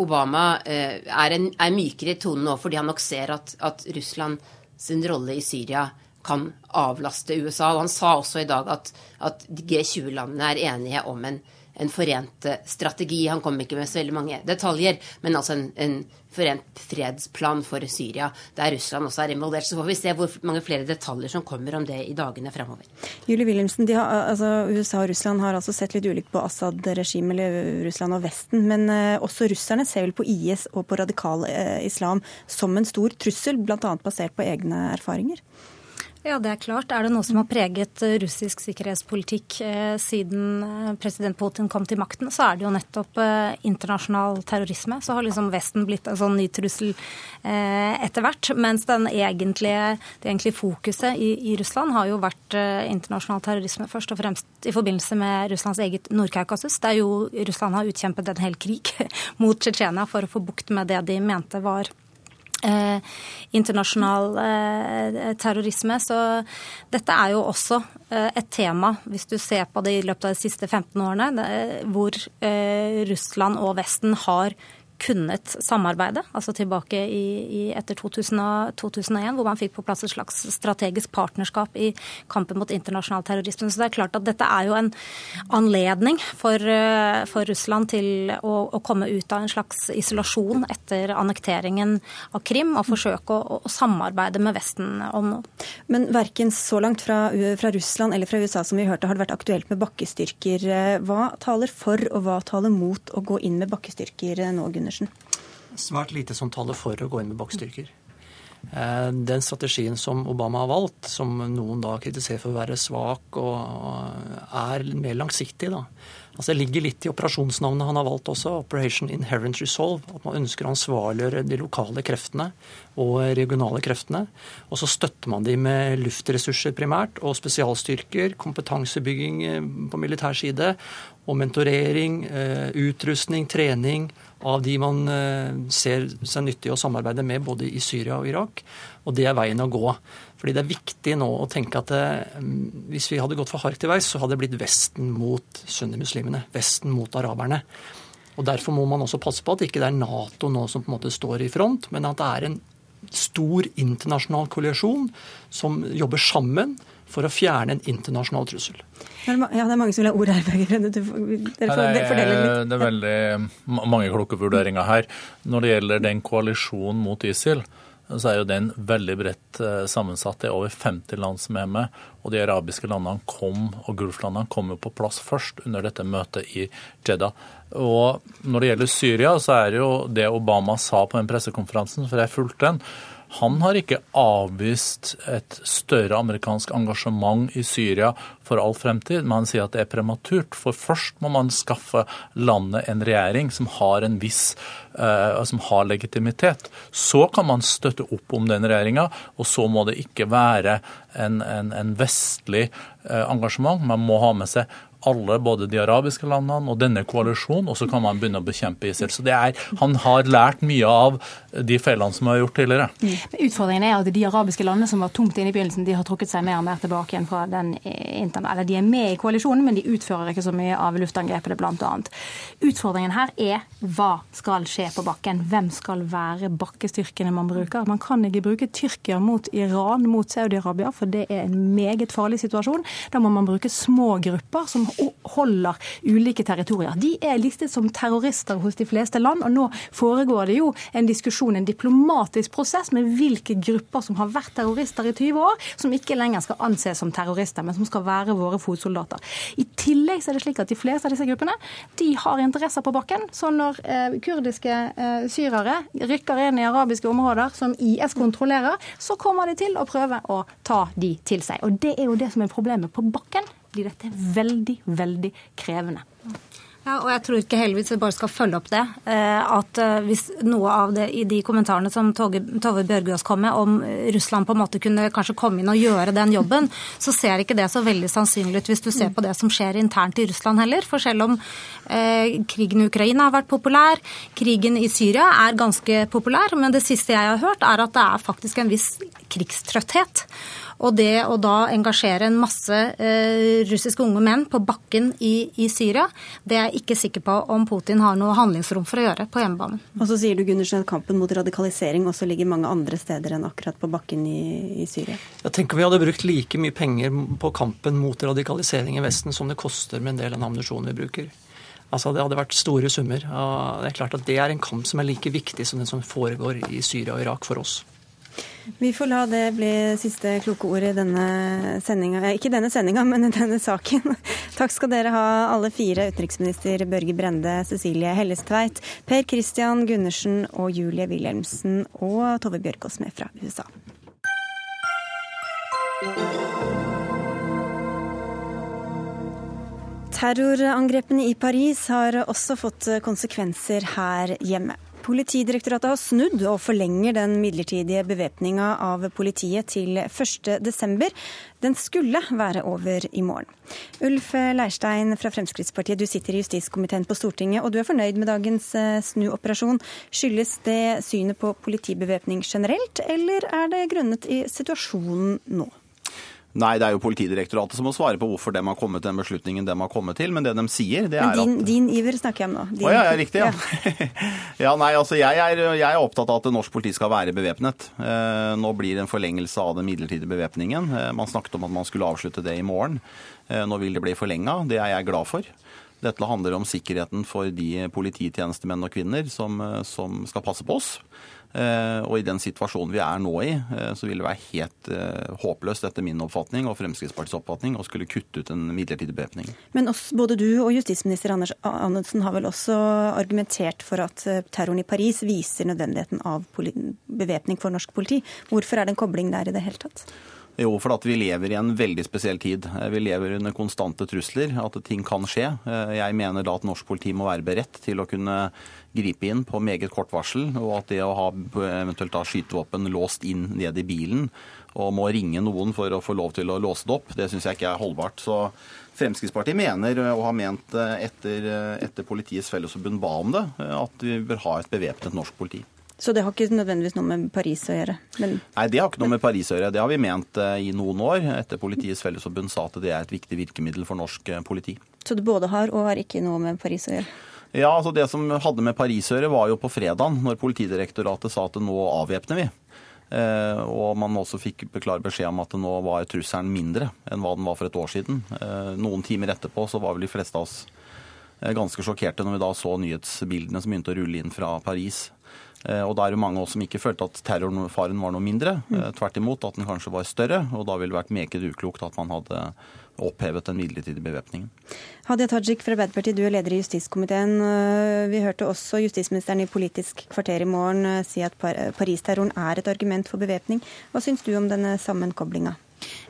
Speaker 11: Obama er, en, er mykere i tonen nå fordi han nok ser at, at Russland sin rolle i Syria kan avlaste USA. Og han sa også i dag at, at G20-landene er enige om en, en, forent eh, strategi. Han kom ikke med så veldig mange detaljer, men altså en, en forent fredsplan for Syria, der Russland også er involvert. Så får vi se hvor mange flere detaljer som kommer om det i dagene fremover.
Speaker 1: Julie Wilhelmsen, altså, USA og Russland har altså sett litt ulikt på Assad-regimet, eller Russland og Vesten. Men uh, også russerne ser vel på IS og på radikal islam som en stor trussel, bl.a. basert på egne erfaringer?
Speaker 6: Ja, det er klart. Er det noe som har preget eh, russisk sikkerhetspolitikk eh, siden eh, president Putin kom til makten, så er det jo nettopp internasjonal terrorisme. Så har liksom Vesten blitt en sånn ny trussel etter hvert. Mens egentlige, det egentlige fokuset i, i, Russland har jo vært internasjonal terrorisme, først og fremst i forbindelse med Russlands eget Nord-Kaukasus, der jo Russland har utkjempet en hel krig mot Tsjetsjenia for å få bukt med det de mente var Eh, internasjonal eh, terrorisme. Så dette er jo også eh, et tema, hvis du ser på det i løpet av de siste 15 årene, hvor Russland og Vesten har kunnet samarbeide, altså tilbake i, i etter 2000, 2001, hvor man fikk på plass et slags strategisk partnerskap i kampen mot internasjonal terrorisme. Så det er klart at dette er jo en anledning for, eh, for Russland til å, å, komme ut av en slags isolasjon etter annekteringen av Krim, og forsøke å, å samarbeide med Vesten om noe.
Speaker 1: Men verken så langt fra, fra Russland eller fra USA som vi hørte, har det vært aktuelt med bakkestyrker. Hva taler for og hva taler mot å gå inn med bakkestyrker nå, Gunnar? Andersen?
Speaker 10: Svært lite som taler for å gå inn med bakstyrker. Eh, den strategien som Obama har valgt, som noen da kritiserer for å være svak, og er mer langsiktig. da. Altså Det ligger litt i operasjonsnavnet han har valgt også, Operation Inherent Resolve. At man ønsker å ansvarliggjøre de lokale kreftene og regionale kreftene. Og så støtter man de med luftressurser primært, og spesialstyrker, kompetansebygging eh, på militær side, og mentorering, eh, utrustning, trening av de man eh, ser seg nyttig å samarbeide med både i Syria og Irak. Og det er veien å gå. Fordi det er viktig nå å tenke at det, eh, hvis vi hadde gått for hardt til veis, så hadde det blitt Vesten mot sunnimuslimene. Vesten mot araberne. Og Derfor må man også passe på at ikke det er Nato nå som på en måte står i front, men at det er en stor internasjonal koalisjon som jobber sammen for å fjerne en internasjonal trussel.
Speaker 1: Ja, det er mange som vil ha ord her. Dere
Speaker 9: får fordele litt. Det er veldig mange kloke vurderinger her. Når det gjelder den koalisjonen mot ISIL, så er jo den veldig bredt eh, sammensatt. Det er over 50 land som er med. Og de arabiske landene kom, og Gulflandene kom jo på plass først under dette møtet i Jeddah. Og når det gjelder Syria, så er det jo det Obama sa på den pressekonferansen, for jeg fulgte den, han har ikke avvist et større amerikansk engasjement i Syria for all fremtid, men han sier at det er prematurt. For først må man skaffe landet en regjering som har en viss uh, som har legitimitet. Så kan man støtte opp om den regjeringa, og så må det ikke være en, en, en vestlig uh, engasjement. Man må ha med seg alle, både de arabiske landene og denne koalisjonen, og så kan man begynne å bekjempe ISIL. Så er, Han har lært mye av de feilene som er gjort tidligere.
Speaker 6: Men Utfordringen er at de arabiske landene som var tungt inne i begynnelsen, de har trukket seg mer og mer tilbake igjen fra den eller De er med i koalisjonen, men de utfører ikke så mye av luftangrepene, bl.a. Utfordringen her er hva skal skje på bakken? Hvem skal være bakkestyrkene man bruker? Man kan ikke bruke Tyrkia mot Iran, mot Saudi-Arabia, for det er en meget farlig situasjon. Da må man bruke små grupper som holder ulike territorier. De er listet som terrorister hos de fleste land, og nå foregår det jo en diskusjon, en diplomatisk prosess med hvilke grupper som har vært terrorister i 20 år, som ikke lenger skal anses som terrorister, men som skal være våre fotsoldater. I tillegg er det slik at de fleste av disse gruppene de har interesser på bakken. Så når eh, kurdiske eh, syrere rykker inn i arabiske områder som IS kontrollerer, så kommer de til å prøve å ta de til seg. Og det er jo det som er problemet på bakken blir dette veldig, veldig krevende. Ja, og jeg tror ikke heldigvis vi bare skal følge opp det. Eh, at eh, hvis noe av det i de kommentarene som Tove Bjørgaas kom med om Russland på en måte kunne kanskje komme inn og gjøre den jobben, så ser ikke det så veldig sannsynlig ut hvis du ser på det som skjer internt i Russland heller. For selv om eh, krigen i Ukraina har vært populær, krigen i Syria er ganske populær, men det siste jeg har hørt er at det er faktisk en viss krigstrøtthet. Og det å da engasjere en masse eh, russiske unge menn på bakken i, i, Syria, det er jeg ikke sikker på om Putin har noe handlingsrom for å gjøre på hjemmebane.
Speaker 1: Og så sier du Gundersen, at kampen mot radikalisering også ligger mange andre steder enn akkurat på bakken i, i Syria.
Speaker 10: Jeg tenker vi hadde brukt like mye penger på kampen mot radikalisering i Vesten som det koster med en del av den ammunisjonen vi bruker. Altså Det hadde vært store summer. og det er klart at det er en kamp som er like viktig som den som foregår i Syria og Irak for oss.
Speaker 1: Vi får la det bli siste kloke ord i denne sendinga. Eh, ikke denne sendinga, men i denne saken. Takk skal dere ha, alle fire. Utenriksminister Børge Brende, Cecilie Hellestveit, Per Christian Gundersen og Julie Wilhelmsen og Tove Bjørkås med fra USA. Terrorangrepene i Paris har også fått konsekvenser her hjemme. Politidirektoratet har snudd og forlenger den midlertidige bevæpninga av politiet til 1.12. Den skulle være over i morgen. Ulf Leirstein fra Fremskrittspartiet, du sitter i justiskomiteen på Stortinget, og du er fornøyd med dagens eh, snuoperasjon. Skyldes det synet på politibevæpning generelt, eller er det grunnet i situasjonen nå?
Speaker 12: Nei, det er jo Politidirektoratet som må svare på hvorfor de har kommet til den beslutningen de har kommet til. Men det de sier, det er
Speaker 1: din,
Speaker 12: at
Speaker 1: Din iver snakker jeg om nå.
Speaker 12: Din... Oh, ja, ja, riktig. Ja. ja. ja nei, altså jeg er, jeg er, opptatt av at norsk politi skal være bevæpnet. Eh, nå blir det en forlengelse av den midlertidige bevæpningen. Eh, man snakket om at man skulle avslutte det i morgen. Eh, nå vil det bli forlenga. Det er jeg glad for. Dette handler om sikkerheten for de polititjenestemenn og -kvinner som, eh, som skal passe på oss. Eh, og i den situasjonen vi er nå i, eh, så vil det være helt uh, håpløst etter min oppfatning og Fremskrittspartiets oppfatning å skulle kutte ut en midlertidig bevæpning.
Speaker 1: Men også, både du og justisminister Anders Anundsen har vel også argumentert for at terroren i Paris viser nødvendigheten av bevæpning for norsk politi. Hvorfor er det en kobling der i det hele tatt?
Speaker 12: Jo, for at vi lever i en veldig spesiell tid. Vi lever under konstante trusler, at ting kan skje. Jeg mener da at norsk politi må være beredt til å kunne gripe inn på meget kort varsel, og at det å ha eventuelt da skytevåpen låst inn ned i bilen og må ringe noen for å få lov til å låse det opp, det syns jeg ikke er holdbart. Så Fremskrittspartiet mener, og har ment etter, etter Politiets Fellesforbund ba om det, at vi bør ha et bevæpnet norsk politi.
Speaker 1: Så det har ikke nødvendigvis noe med Paris å gjøre?
Speaker 12: Men... Nei, det har ikke noe med Paris å gjøre. Det har vi ment i noen år, etter Politiets Fellesforbund sa at det er et viktig virkemiddel for norsk politi.
Speaker 1: Så det både har og har ikke noe med Paris å gjøre?
Speaker 12: Ja, altså Det som hadde med Paris å gjøre, var jo på fredag, når Politidirektoratet sa at nå avvæpner vi. Eh, og man også fikk klar beskjed om at nå var trusselen mindre enn hva den var for et år siden. Eh, noen timer etterpå så var vel de fleste av oss eh, ganske sjokkerte når vi da så nyhetsbildene som begynte å rulle inn fra Paris. Eh, og da er det mange oss som ikke følte at terrorfaren var noe mindre. Mm. Eh, tvert imot at den kanskje var større. Og da ville det vært meget uklokt at man hadde opphevet den midlertidige bevæpningen.
Speaker 1: Hadia Tajik fra Arbeiderpartiet, du er leder i justiskomiteen. Eh, vi hørte også justisministeren i Politisk kvarter i morgen si at Paris-terroren er et argument for bevæpning. Hva syns du om denne sammenkoblinga?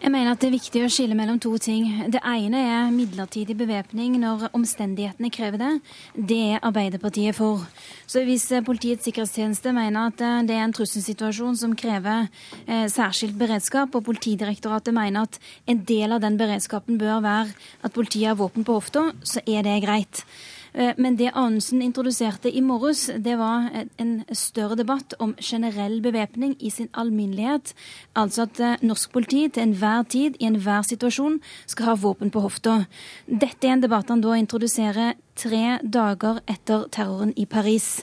Speaker 13: Jeg mener at det er viktig å skille mellom to ting. Det ene er midlertidig bevæpning når omstendighetene krever det. Det er Arbeiderpartiet for. Så hvis eh, Politiets sikkerhetstjeneste mener at eh, det er en trusselsituasjon som krever eh, særskilt beredskap, og Politidirektoratet mener at en del av den beredskapen bør være at politiet har våpen på hofta, så er det greit. Eh, men det Anundsen introduserte i morges, det var en større debatt om generell bevæpning i sin alminnelighet. Altså at eh, norsk politi til enhver tid, i enhver situasjon, skal ha våpen på hofta. Dette er en debatt han da introduserer tre dager etter terroren i Paris.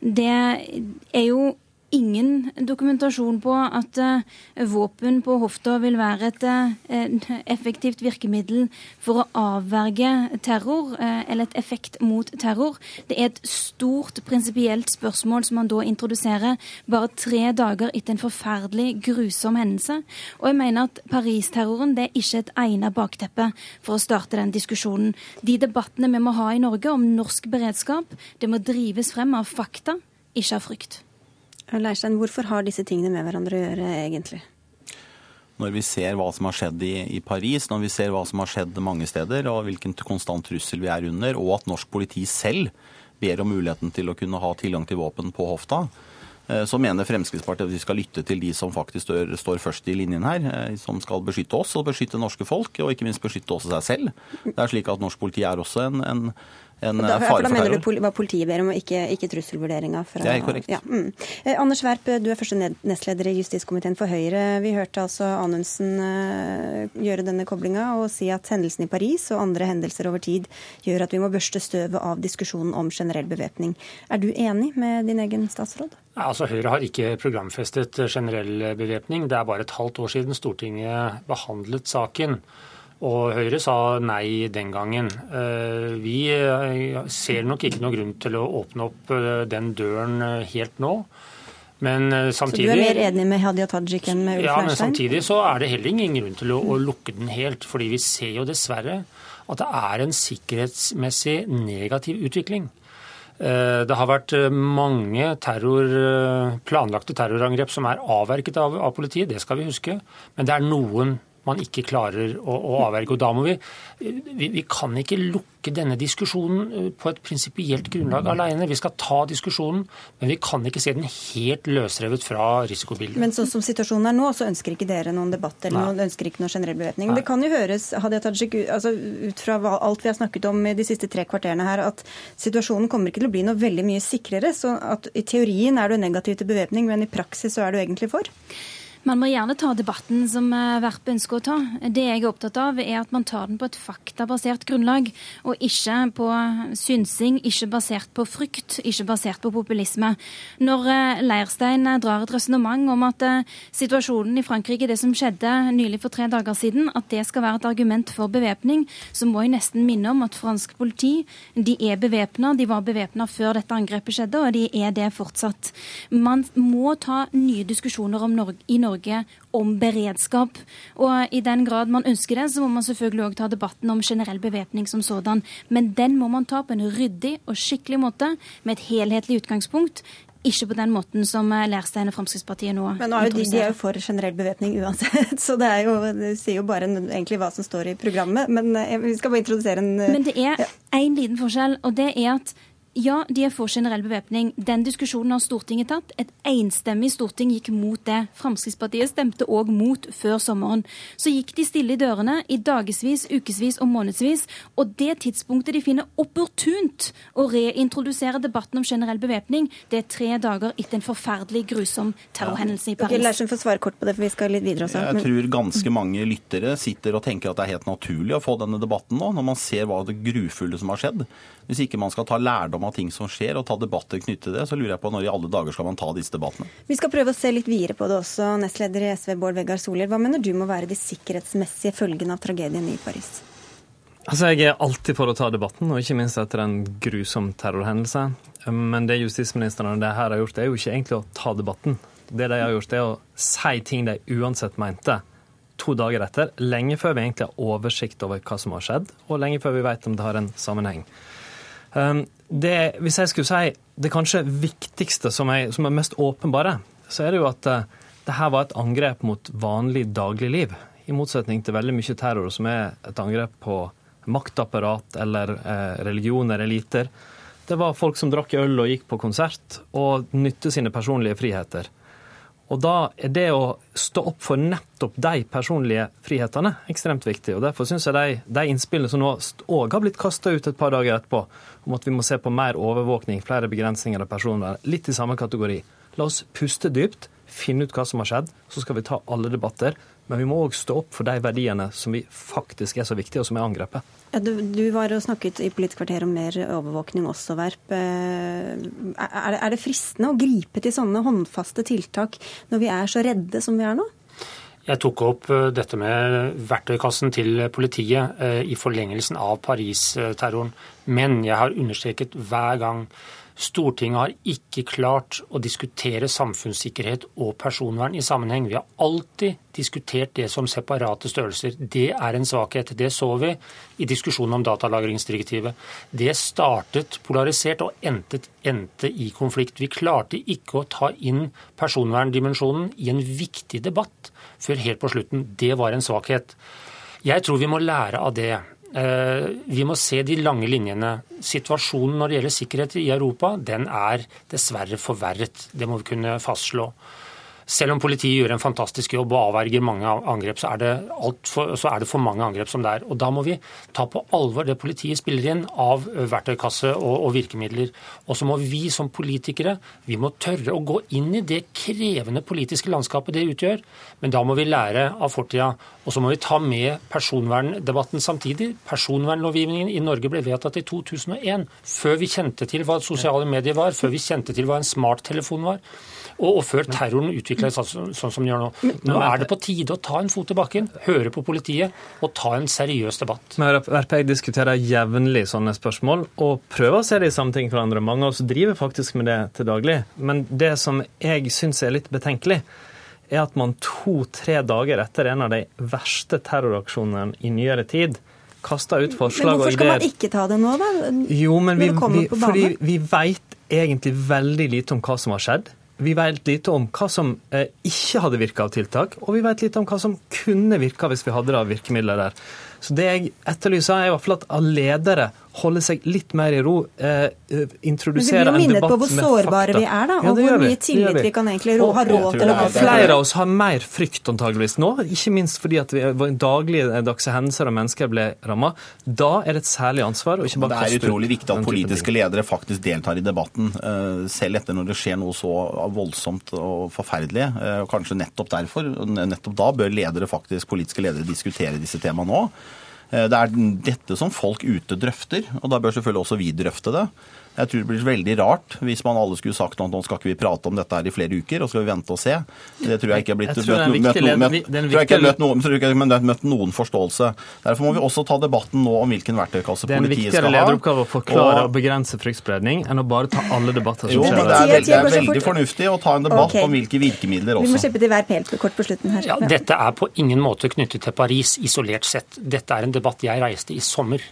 Speaker 13: Det er jo ingen dokumentasjon på at uh, våpen på hofta vil være et uh, effektivt virkemiddel for å avverge terror, uh, eller et effekt mot terror. Det er et stort prinsipielt spørsmål som man da introduserer bare tre dager etter en forferdelig, grusom hendelse. Og jeg mener at Paris-terroren det er ikke et egnet bakteppe for å starte den diskusjonen. De debattene vi må ha i Norge om norsk beredskap, det må drives frem av fakta, ikke av frykt.
Speaker 1: Leirstein, hvorfor har disse tingene med hverandre å gjøre, egentlig?
Speaker 12: når vi ser hva som har skjedd i, Paris, når vi ser hva som har skjedd mange steder, og hvilken konstant trussel vi er under, og at norsk politi selv ber om muligheten til å kunne ha tilgang til våpen på hofta, eh, så mener Fremskrittspartiet at vi skal lytte til de som faktisk står, står, først i linjen her, eh, som skal beskytte oss og beskytte norske folk, og ikke minst beskytte også seg selv. Det er slik at Norsk politi er også en, en en da,
Speaker 1: eh, fare for terror. Da mener du hva politiet ber om, og ikke, ikke trusselvurderinga?
Speaker 12: Det er korrekt.
Speaker 1: Ja, mm. eh, Anders Werp, du er første nestleder i justiskomiteen for Høyre. Vi hørte altså Anundsen eh, gjøre denne koblinga og si at hendelsen i Paris og andre hendelser over tid gjør at vi må børste støvet av diskusjonen om generell bevæpning. Er du enig med din egen statsråd?
Speaker 14: Altså, Høyre har ikke programfestet generell bevæpning. Det er bare et halvt år siden Stortinget behandlet saken. Og Høyre sa nei den gangen. Eh, vi eh, ser nok ikke noen grunn til å åpne opp eh, den døren helt nå. Men samtidig,
Speaker 1: så du er mer enig med Hadia Tajik enn med Ulf
Speaker 14: Ja, men samtidig så er det heller ingen grunn til å, å lukke den helt. fordi vi ser jo dessverre at det er en sikkerhetsmessig negativ utvikling. Det har vært mange terror, planlagte terrorangrep som er avverket av, av, politiet, det skal vi huske. Men det er noen man ikke klarer å, å avverge. Og da må vi, vi, vi kan ikke lukke denne diskusjonen eh, på et prinsipielt grunnlag alene. Vi skal ta diskusjonen, men vi kan ikke se den helt løsrevet fra risikobildet.
Speaker 1: Men sånn som situasjonen er nå, så ønsker ikke dere noen debatt eller noen, ønsker ikke noen generell bevæpning. Det kan jo høres Hadia Tajik, altså, ut fra alt vi har snakket om de siste tre kvarterene her, at situasjonen kommer ikke til å bli noe veldig mye sikrere. Så at i teorien er du negativ til bevæpning, men i praksis så er du egentlig for?
Speaker 13: Man må gjerne ta debatten som eh, Verp ønsker å ta. Det jeg er opptatt av, er at man tar den på et faktabasert grunnlag, og ikke på synsing, ikke basert på frykt, ikke basert på populisme. Når eh, Leirstein eh, drar et resonnement om at situasjonen i Frankrike, det som skjedde nylig for tre dager siden, at det skal være et argument for bevæpning, så må jeg nesten minne om at fransk politi de er bevæpna. De var bevæpna før dette angrepet skjedde, og de er det fortsatt. Man må ta nye diskusjoner Norge, i Norge Norge om beredskap. Og i den grad man ønsker det, så må man selvfølgelig òg ta debatten om generell bevæpning som sådan. Men den må man ta på en ryddig og skikkelig måte, med et helhetlig utgangspunkt. Ikke på den måten som Lærstein og Fremskrittspartiet nå
Speaker 1: Men nå er de, de, er jo for generell bevæpning uansett, så det, er jo, det sier jo bare egentlig hva som står i programmet. Men eh, vi skal bare introdusere en
Speaker 13: Men det er én liten forskjell, og det er at ja, de er for generell bevæpning. Den diskusjonen har Stortinget tatt. Et enstemmig storting gikk mot det. Fremskrittspartiet stemte òg mot før sommeren. Så gikk de stille i dørene i dagevis, ukevis og månedsvis. Og det tidspunktet de finner opportunt å reintrodusere debatten om generell bevæpning, det er tre dager etter en forferdelig grusom terrorhendelse i Paris.
Speaker 1: Okay, Larsen får svare kort på det, for vi skal litt videre også.
Speaker 12: Jeg tror ganske mange lyttere sitter og tenker at det er helt naturlig å få denne debatten nå, når man ser hva det grufulle som har skjedd. Hvis ikke man skal ta lærdom av ting som skjer, og ta debatter knyttet til det, så lurer jeg på når i alle dager skal man ta disse debattene.
Speaker 1: Vi skal prøve å se litt videre på det også. Nestleder i SV Bård Vegar Solhjell, hva mener du må være de sikkerhetsmessige følgene av tragedien i Paris?
Speaker 15: Altså, Jeg er alltid for å ta debatten, og ikke minst etter en grusom terrorhendelse. Men det justisministeren og det her har gjort, det er jo ikke egentlig å ta debatten. Det de har gjort, er å si ting de uansett mente to dager etter, lenge før vi egentlig har oversikt over hva som har skjedd, og lenge før vi vet om det har en sammenheng. Um, det, hvis jeg skulle si det kanskje viktigste som, er, som er mest åpenbare, så er det jo at uh, det her var et angrep mot vanlig dagligliv. I motsetning til veldig mye terror som er et angrep på maktapparat eller eh, religioner, eliter. Det var folk som drakk øl og gikk på konsert og nytte sine personlige friheter. Og da er det å stå opp for nettopp de personlige frihetene ekstremt viktig. Og Derfor syns jeg de, de, innspillene som nå òg har blitt kasta ut et par dager etterpå, om at vi må se på mer overvåkning, flere begrensninger av personvern, litt i samme kategori. La oss puste dypt, finne ut hva som har skjedd, så skal vi ta alle debatter. Men vi må òg stå opp for de verdiene som vi faktisk er så viktige, og som er angrepet.
Speaker 1: Ja, du, du, var og snakket i Politisk kvarter om mer overvåkning også, Verp. Eh, er, er det fristende å gripe til sånne håndfaste tiltak når vi er så redde som vi er nå?
Speaker 14: Jeg tok opp eh, dette med verktøykassen til politiet eh, i forlengelsen av Paris-terroren. Men jeg har understreket hver gang Stortinget har ikke klart å diskutere samfunnssikkerhet og personvern i sammenheng. Vi har alltid diskutert det som separate størrelser. Det er en svakhet. Det så vi i diskusjonen om datalagringsdirektivet. Det startet polarisert og endte, endte i konflikt. Vi klarte ikke å ta inn personverndimensjonen i en viktig debatt før helt på slutten. Det var en svakhet. Jeg tror vi må lære av det. Eh, vi må se de lange linjene. Situasjonen når det gjelder sikkerhet i Europa, den er dessverre forverret. Det må vi kunne fastslå. Selv om politiet gjør en fantastisk jobb og avverger mange angrep, så er, det for, så er det for mange angrep som det er. Og Da må vi ta på alvor det politiet spiller inn av verktøykasse og, og virkemidler. Og så må vi som politikere vi må tørre å gå inn i det krevende politiske landskapet det utgjør. Men da må vi lære av fortida. Og så må vi ta med personverndebatten samtidig. Personvernlovgivningen i Norge ble vedtatt i 2001, før vi kjente til hva sosiale medier var, før vi kjente til hva en smarttelefon var og, og før terroren utvikla seg sånn, sånn som den gjør nå. Nå er det på tide å ta en fot i bakken, høre på politiet og ta en seriøs debatt.
Speaker 15: Men RPI diskuterer jevnlig sånne spørsmål og prøver å se det i sammenheng for andre. Mange av oss driver faktisk med det til daglig. Men det som jeg syns er litt betenkelig, er at man to-tre dager etter en av de verste terroraksjonene i nyere tid kasta ut forslag
Speaker 1: og ideer. Men hvorfor skal man ikke ta det nå, da?
Speaker 15: Jo, men vi, vi, fordi vi veit egentlig veldig lite om hva som har skjedd. Vi vet lite om hva som eh, ikke hadde virka av tiltak, og vi vet lite om hva som kunne virka hvis vi hadde det av virkemidler der. Så det jeg etterlyser, er i hvert fall at ledere holder seg litt mer i ro. Eh, introdusere en debatt med fakta. Vi blir minnet på hvor
Speaker 1: sårbare vi er, da, og ja, hvor mye tillit vi. vi. kan egentlig ro, ha råd til å ha.
Speaker 15: Flere av oss har mer frykt antageligvis nå, ikke minst fordi at vi, dagligdagse hendelser og mennesker ble ramma. Da er det et særlig ansvar.
Speaker 12: Og ikke bare det er utrolig viktig at politiske ledere faktisk deltar i debatten, eh, selv etter når det skjer noe så voldsomt og forferdelig. Eh, og kanskje nettopp derfor, nettopp da, bør ledere faktisk, politiske ledere diskutere disse temaene òg. Eh, det er dette som folk ute drøfter, og da bør selvfølgelig også vi drøfte det. Jeg tror det blir veldig rart hvis man alle skulle sagt at nå skal ikke vi prate om dette her i flere uker, og så skal vi vente og se. Det tror jeg ikke har blitt møtt, noen forståelse. Derfor må vi også ta debatten nå om hvilken verktøykasse politiet skal ha.
Speaker 15: Det er en viktigere lederoppgave å forklare og begrense fryktspredning enn å bare ta alle debatter
Speaker 12: som skjer. Det er, veldig, det er veldig fornuftig å ta en debatt okay. om hvilke virkemidler også.
Speaker 1: Vi må slippe til hver helt kort på slutten her.
Speaker 14: Ja, dette er på ingen måte knyttet til Paris isolert sett. Dette er en debatt jeg reiste i sommer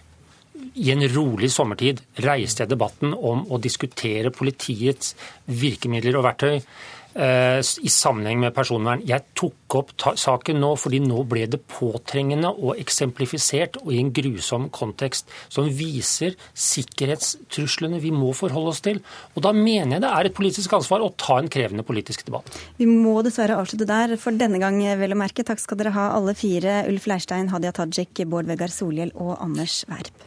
Speaker 14: i en rolig sommertid reiste jeg debatten om å diskutere politiets virkemidler og verktøy eh, i sammenheng med personvern. Jeg tok opp saken nå fordi nå ble det påtrengende og eksemplifisert og i en grusom kontekst som viser sikkerhetstruslene vi må forholde oss til. Og Da mener jeg det er et politisk ansvar å ta en krevende politisk debatt.
Speaker 1: Vi må dessverre avslutte der for denne gang, vel å merke. Takk skal dere ha alle fire. Ulf Leirstein, Hadia Tajik, Bård Vegar Solhjell og Anders Werp.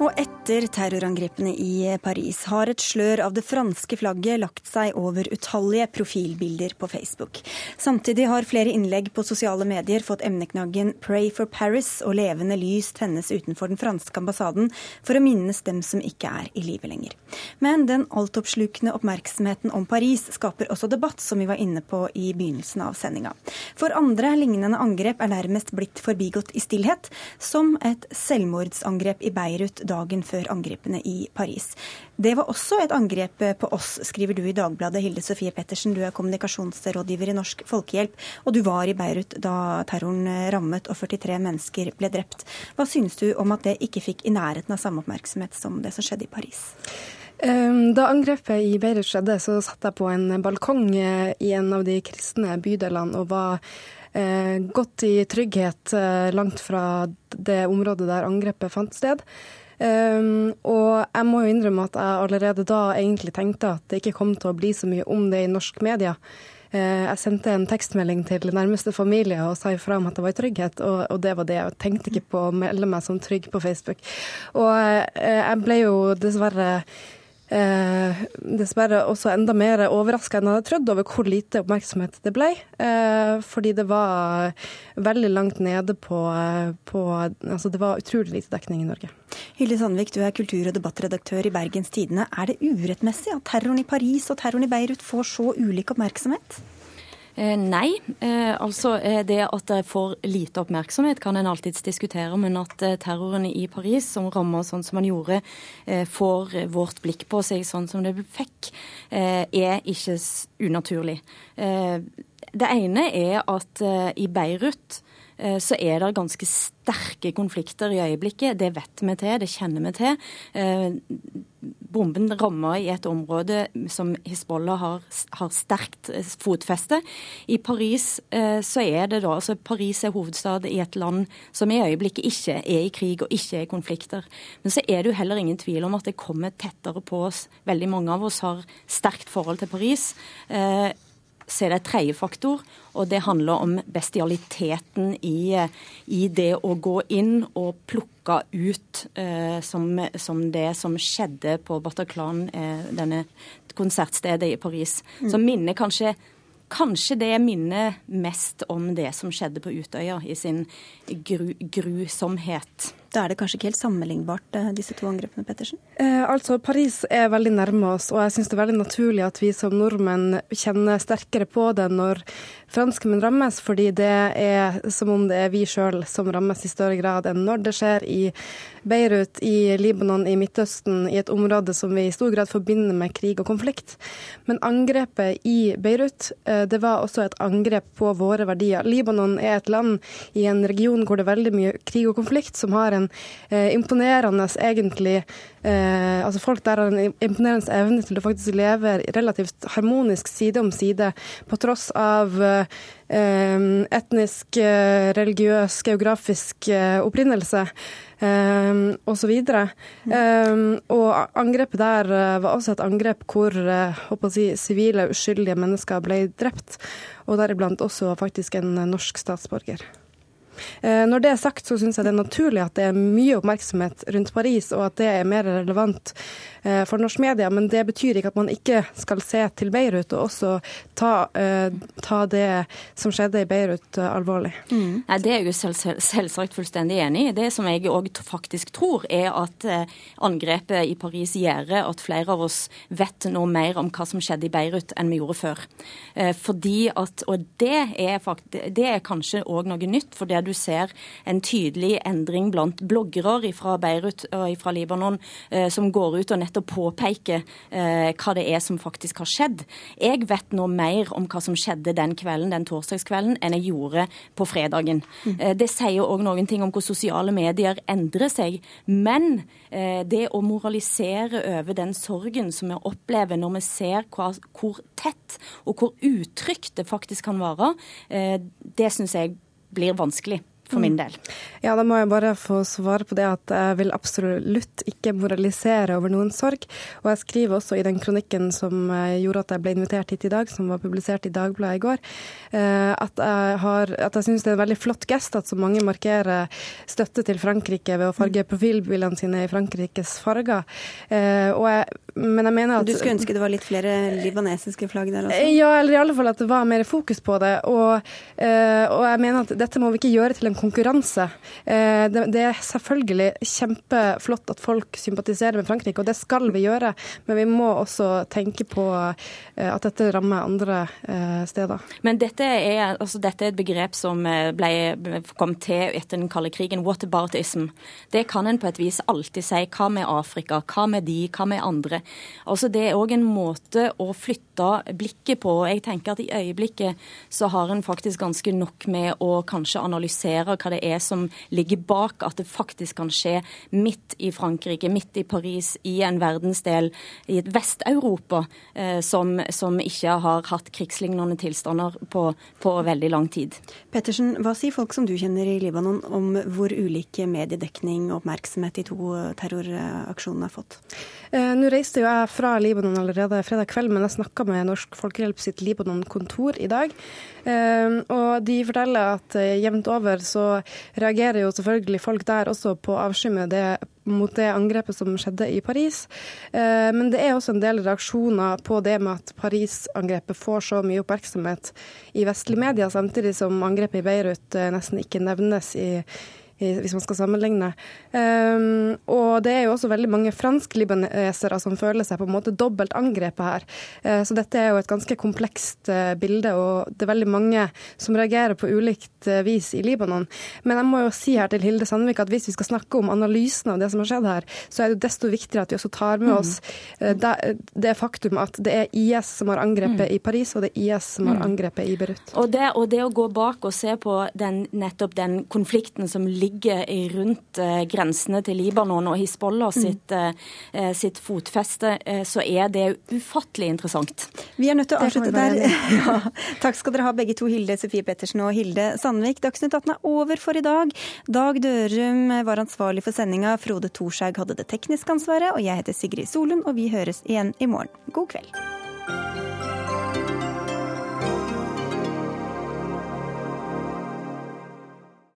Speaker 1: Og etter terrorangrepene i Paris har et slør av det franske flagget lagt seg over utallige profilbilder på Facebook. Samtidig har flere innlegg på sosiale medier fått emneknaggen 'Pray for Paris' og levende lys tennes utenfor den franske ambassaden for å minnes dem som ikke er i live lenger. Men den altoppslukende oppmerksomheten om Paris skaper også debatt, som vi var inne på i begynnelsen av sendinga. For andre lignende angrep er nærmest blitt forbigått i stillhet, som et selvmordsangrep i Beirut dagen før angrepene i Paris. Det var også et angrep på oss, skriver du i Dagbladet. Hilde Sofie Pettersen, du er kommunikasjonsrådgiver i Norsk Folkehjelp, og du var i Beirut da terroren rammet og 43 mennesker ble drept. Hva synes du om at det ikke fikk i nærheten av samme oppmerksomhet som det som skjedde i Paris?
Speaker 16: Da angrepet i Beirut skjedde, så satt jeg på en balkong eh, i en av de kristne bydelene og var eh, godt i trygghet eh, langt fra det området der angrepet fant sted. Um, og jeg må jo innrømme at jeg allerede da egentlig tenkte at det ikke kom til å bli så mye om det i norsk media. Uh, jeg sendte en tekstmelding til nærmeste familie og sa ifra om at det var i trygghet, og, og, det var det. Jeg tenkte ikke på å melde meg som trygg på Facebook. Og uh, jeg ble jo dessverre eh, dessverre også enda mer overraska enn jeg hadde trodd over hvor lite oppmerksomhet det ble. Eh, fordi det var veldig langt nede på, på Altså det var utrolig lite dekning i Norge.
Speaker 1: Hilde Sandvik, du er kultur- og debattredaktør i Bergens Tidende. Er det urettmessig at terroren i Paris og terroren i Beirut får så ulik oppmerksomhet?
Speaker 17: Eh, nei. Eh, altså eh, Det at det får lite oppmerksomhet, kan en alltids diskutere. Men at terroren i Paris, som rammer sånn som han gjorde, får vårt blikk på seg sånn som det fikk, er ikke unaturlig. Det ene er at i Beirut så er det ganske sterke konflikter i øyeblikket. Det vet vi til, det kjenner vi til. Eh, bomben rammer i et område som Hizbollah har, har sterkt fotfeste. I Paris så er det da altså Paris er hovedstad i et land som i øyeblikket ikke er i krig og ikke er i konflikter. Men så er det jo heller ingen tvil om at det kommer tettere på oss. Veldig mange av oss har sterkt forhold til Paris så er det en tredje faktor, og det handler om bestialiteten i, i det å gå inn og plukke ut eh, som, som, det som skjedde på Bataclan, eh, denne konsertstedet i Paris. Mm. Som minner kanskje Kanskje det minner mest om det som skjedde på Utøya, i sin gru, grusomhet.
Speaker 1: Da er det kanskje ikke helt sammenlignbart, eh, disse to angrepene, Pettersen?
Speaker 16: Eh, altså, Paris er veldig nærme oss, og jeg syns det er veldig naturlig at vi som nordmenn kjenner sterkere på det når franskmenn rammes, fordi det er som om det er vi sjøl som rammes i større grad enn når det skjer i Beirut, i Libanon, i Midtøsten, i et område som vi i stor grad forbinder med krig og konflikt. Men angrepet i Beirut, eh, det var også et angrep på våre verdier. Libanon er et land i en region hvor det er veldig mye krig og konflikt, som har en en eh, imponerende egentlig eh, altså Folk der har en imponerende evne til å faktisk leve relativt harmonisk side om side, på tross av eh, etnisk, eh, religiøs, geografisk eh, opprinnelse. Um, og så videre. Um, og angrepet der var også et angrep hvor si, sivile, uskyldige mennesker ble drept. Og deriblant også faktisk en norsk statsborger. Eh, når det er sagt, så syns jeg det er naturlig at det er mye oppmerksomhet rundt Paris, og at det er mer relevant eh, for norsk media. Men det betyr ikke at man ikke skal se til Beirut, og også ta, eh, ta det som skjedde i Beirut, alvorlig.
Speaker 17: Mm. Nei, det er jeg jo selv, selvsagt fullstendig enig i. Det som jeg òg faktisk tror, er at angrepet i Paris gjør at flere av oss vet noe mer om hva som skjedde i Beirut enn vi gjorde før. Fordi at, Og det er, faktisk, det er kanskje òg noe nytt. for det du ser en tydelig endring blant bloggere fra Beirut og fra Libanon eh, som går ut og nettopp påpeker eh, hva det er som faktisk har skjedd. Jeg vet nå mer om hva som skjedde den kvelden, den torsdagskvelden enn jeg gjorde på fredagen. Mm. Eh, det sier òg noen ting om hvor sosiale medier endrer seg. Men det å moralisere over den sorgen som vi opplever når vi ser hvor, hvor tett og hvor utrygt det faktisk kan være, det syns jeg blir vanskelig for min mm. del.
Speaker 16: Ja, da må jeg bare få svare på det at jeg vil absolutt ikke moralisere over noen sorg. Og jeg skriver også i den kronikken som eh, gjorde at jeg ble invitert hit i dag, som var publisert i Dagbladet i går, eh, at jeg, har, at jeg syns det er en veldig flott gest at så mange markerer støtte til Frankrike ved å farge profilbilene sine i Frankrikes farger. Eh, og jeg men jeg mener at
Speaker 1: Du skulle ønske det var litt flere libanesiske flagg der også?
Speaker 16: Ja, eller i alle fall at det var mer fokus på det. Og, og jeg mener at dette må vi ikke gjøre til en konkurranse. Uh, det, er selvfølgelig kjempeflott at folk sympatiserer med Frankrike, og det skal vi gjøre. Men vi må også tenke på uh, at dette rammer andre steder.
Speaker 17: Men dette er, altså, dette er, et begrep som ble, kom til etter den kalde krigen. Whataboutism. Det kan en på et vis alltid si. Hva med Afrika? Hva med de? Hva med andre? Altså Det er òg en måte å flytte blikket på. Jeg tenker at I øyeblikket så har en faktisk ganske nok med å kanskje analysere hva det er som ligger bak at det faktisk kan skje midt i Frankrike, midt i Paris, i en verdensdel, i et Vest-Europa, eh, som, som, ikke har hatt krigslignende tilstander på, på veldig lang tid.
Speaker 1: Pettersen, hva sier folk som du kjenner i Libanon om hvor ulike mediedekning og oppmerksomhet de to terroraksjonene har fått?
Speaker 16: Eh, Nå reiste jo jeg fra Libanon allerede fredag kveld, men jeg snakka med Norsk Folkehjelp sitt Libanon-kontor i dag. Eh, og de forteller at eh, jevnt over så reagerer jo selvfølgelig folk der også på avsky mot det angrepet som skjedde i Paris. Eh, men det er også en del reaksjoner på det med at Paris-angrepet får så mye oppmerksomhet i vestlige medier, samtidig som angrepet i Beirut nesten ikke nevnes i hvis man skal sammenligne. Um, og det er jo også veldig mange fransk-libanesere som føler seg på en måte dobbelt angrepet her. Uh, så dette er jo et ganske komplekst uh, bilde, og det er veldig mange som reagerer på ulikt uh, vis i Libanon. Men jeg må jo si her til Hilde Sandvik at hvis vi skal snakke om analysen av det som har skjedd her, så er det desto viktigere at vi også tar med mm. oss det, det faktum at det er IS som har angrepet mm. i Paris, og det er IS som har mm. angrepet i Beirut.
Speaker 17: Og det, og det å gå bak og se på den, nettopp den konflikten som ligger rundt eh, grensene til Libanon og Hizbollah mm. sitt, eh, sitt fotfeste, eh, så er det ufattelig interessant.
Speaker 1: Vi er nødt til å avslutte der. Ja. Takk skal dere ha begge to, Hilde Sofie Pettersen og Hilde Sandvik. Dagsnytt 18 er over for i dag. Dag Dørum var ansvarlig for sendinga, Frode Thorshaug hadde det tekniske ansvaret, og jeg heter Sigrid Solund, og vi høres igjen i morgen. God kveld.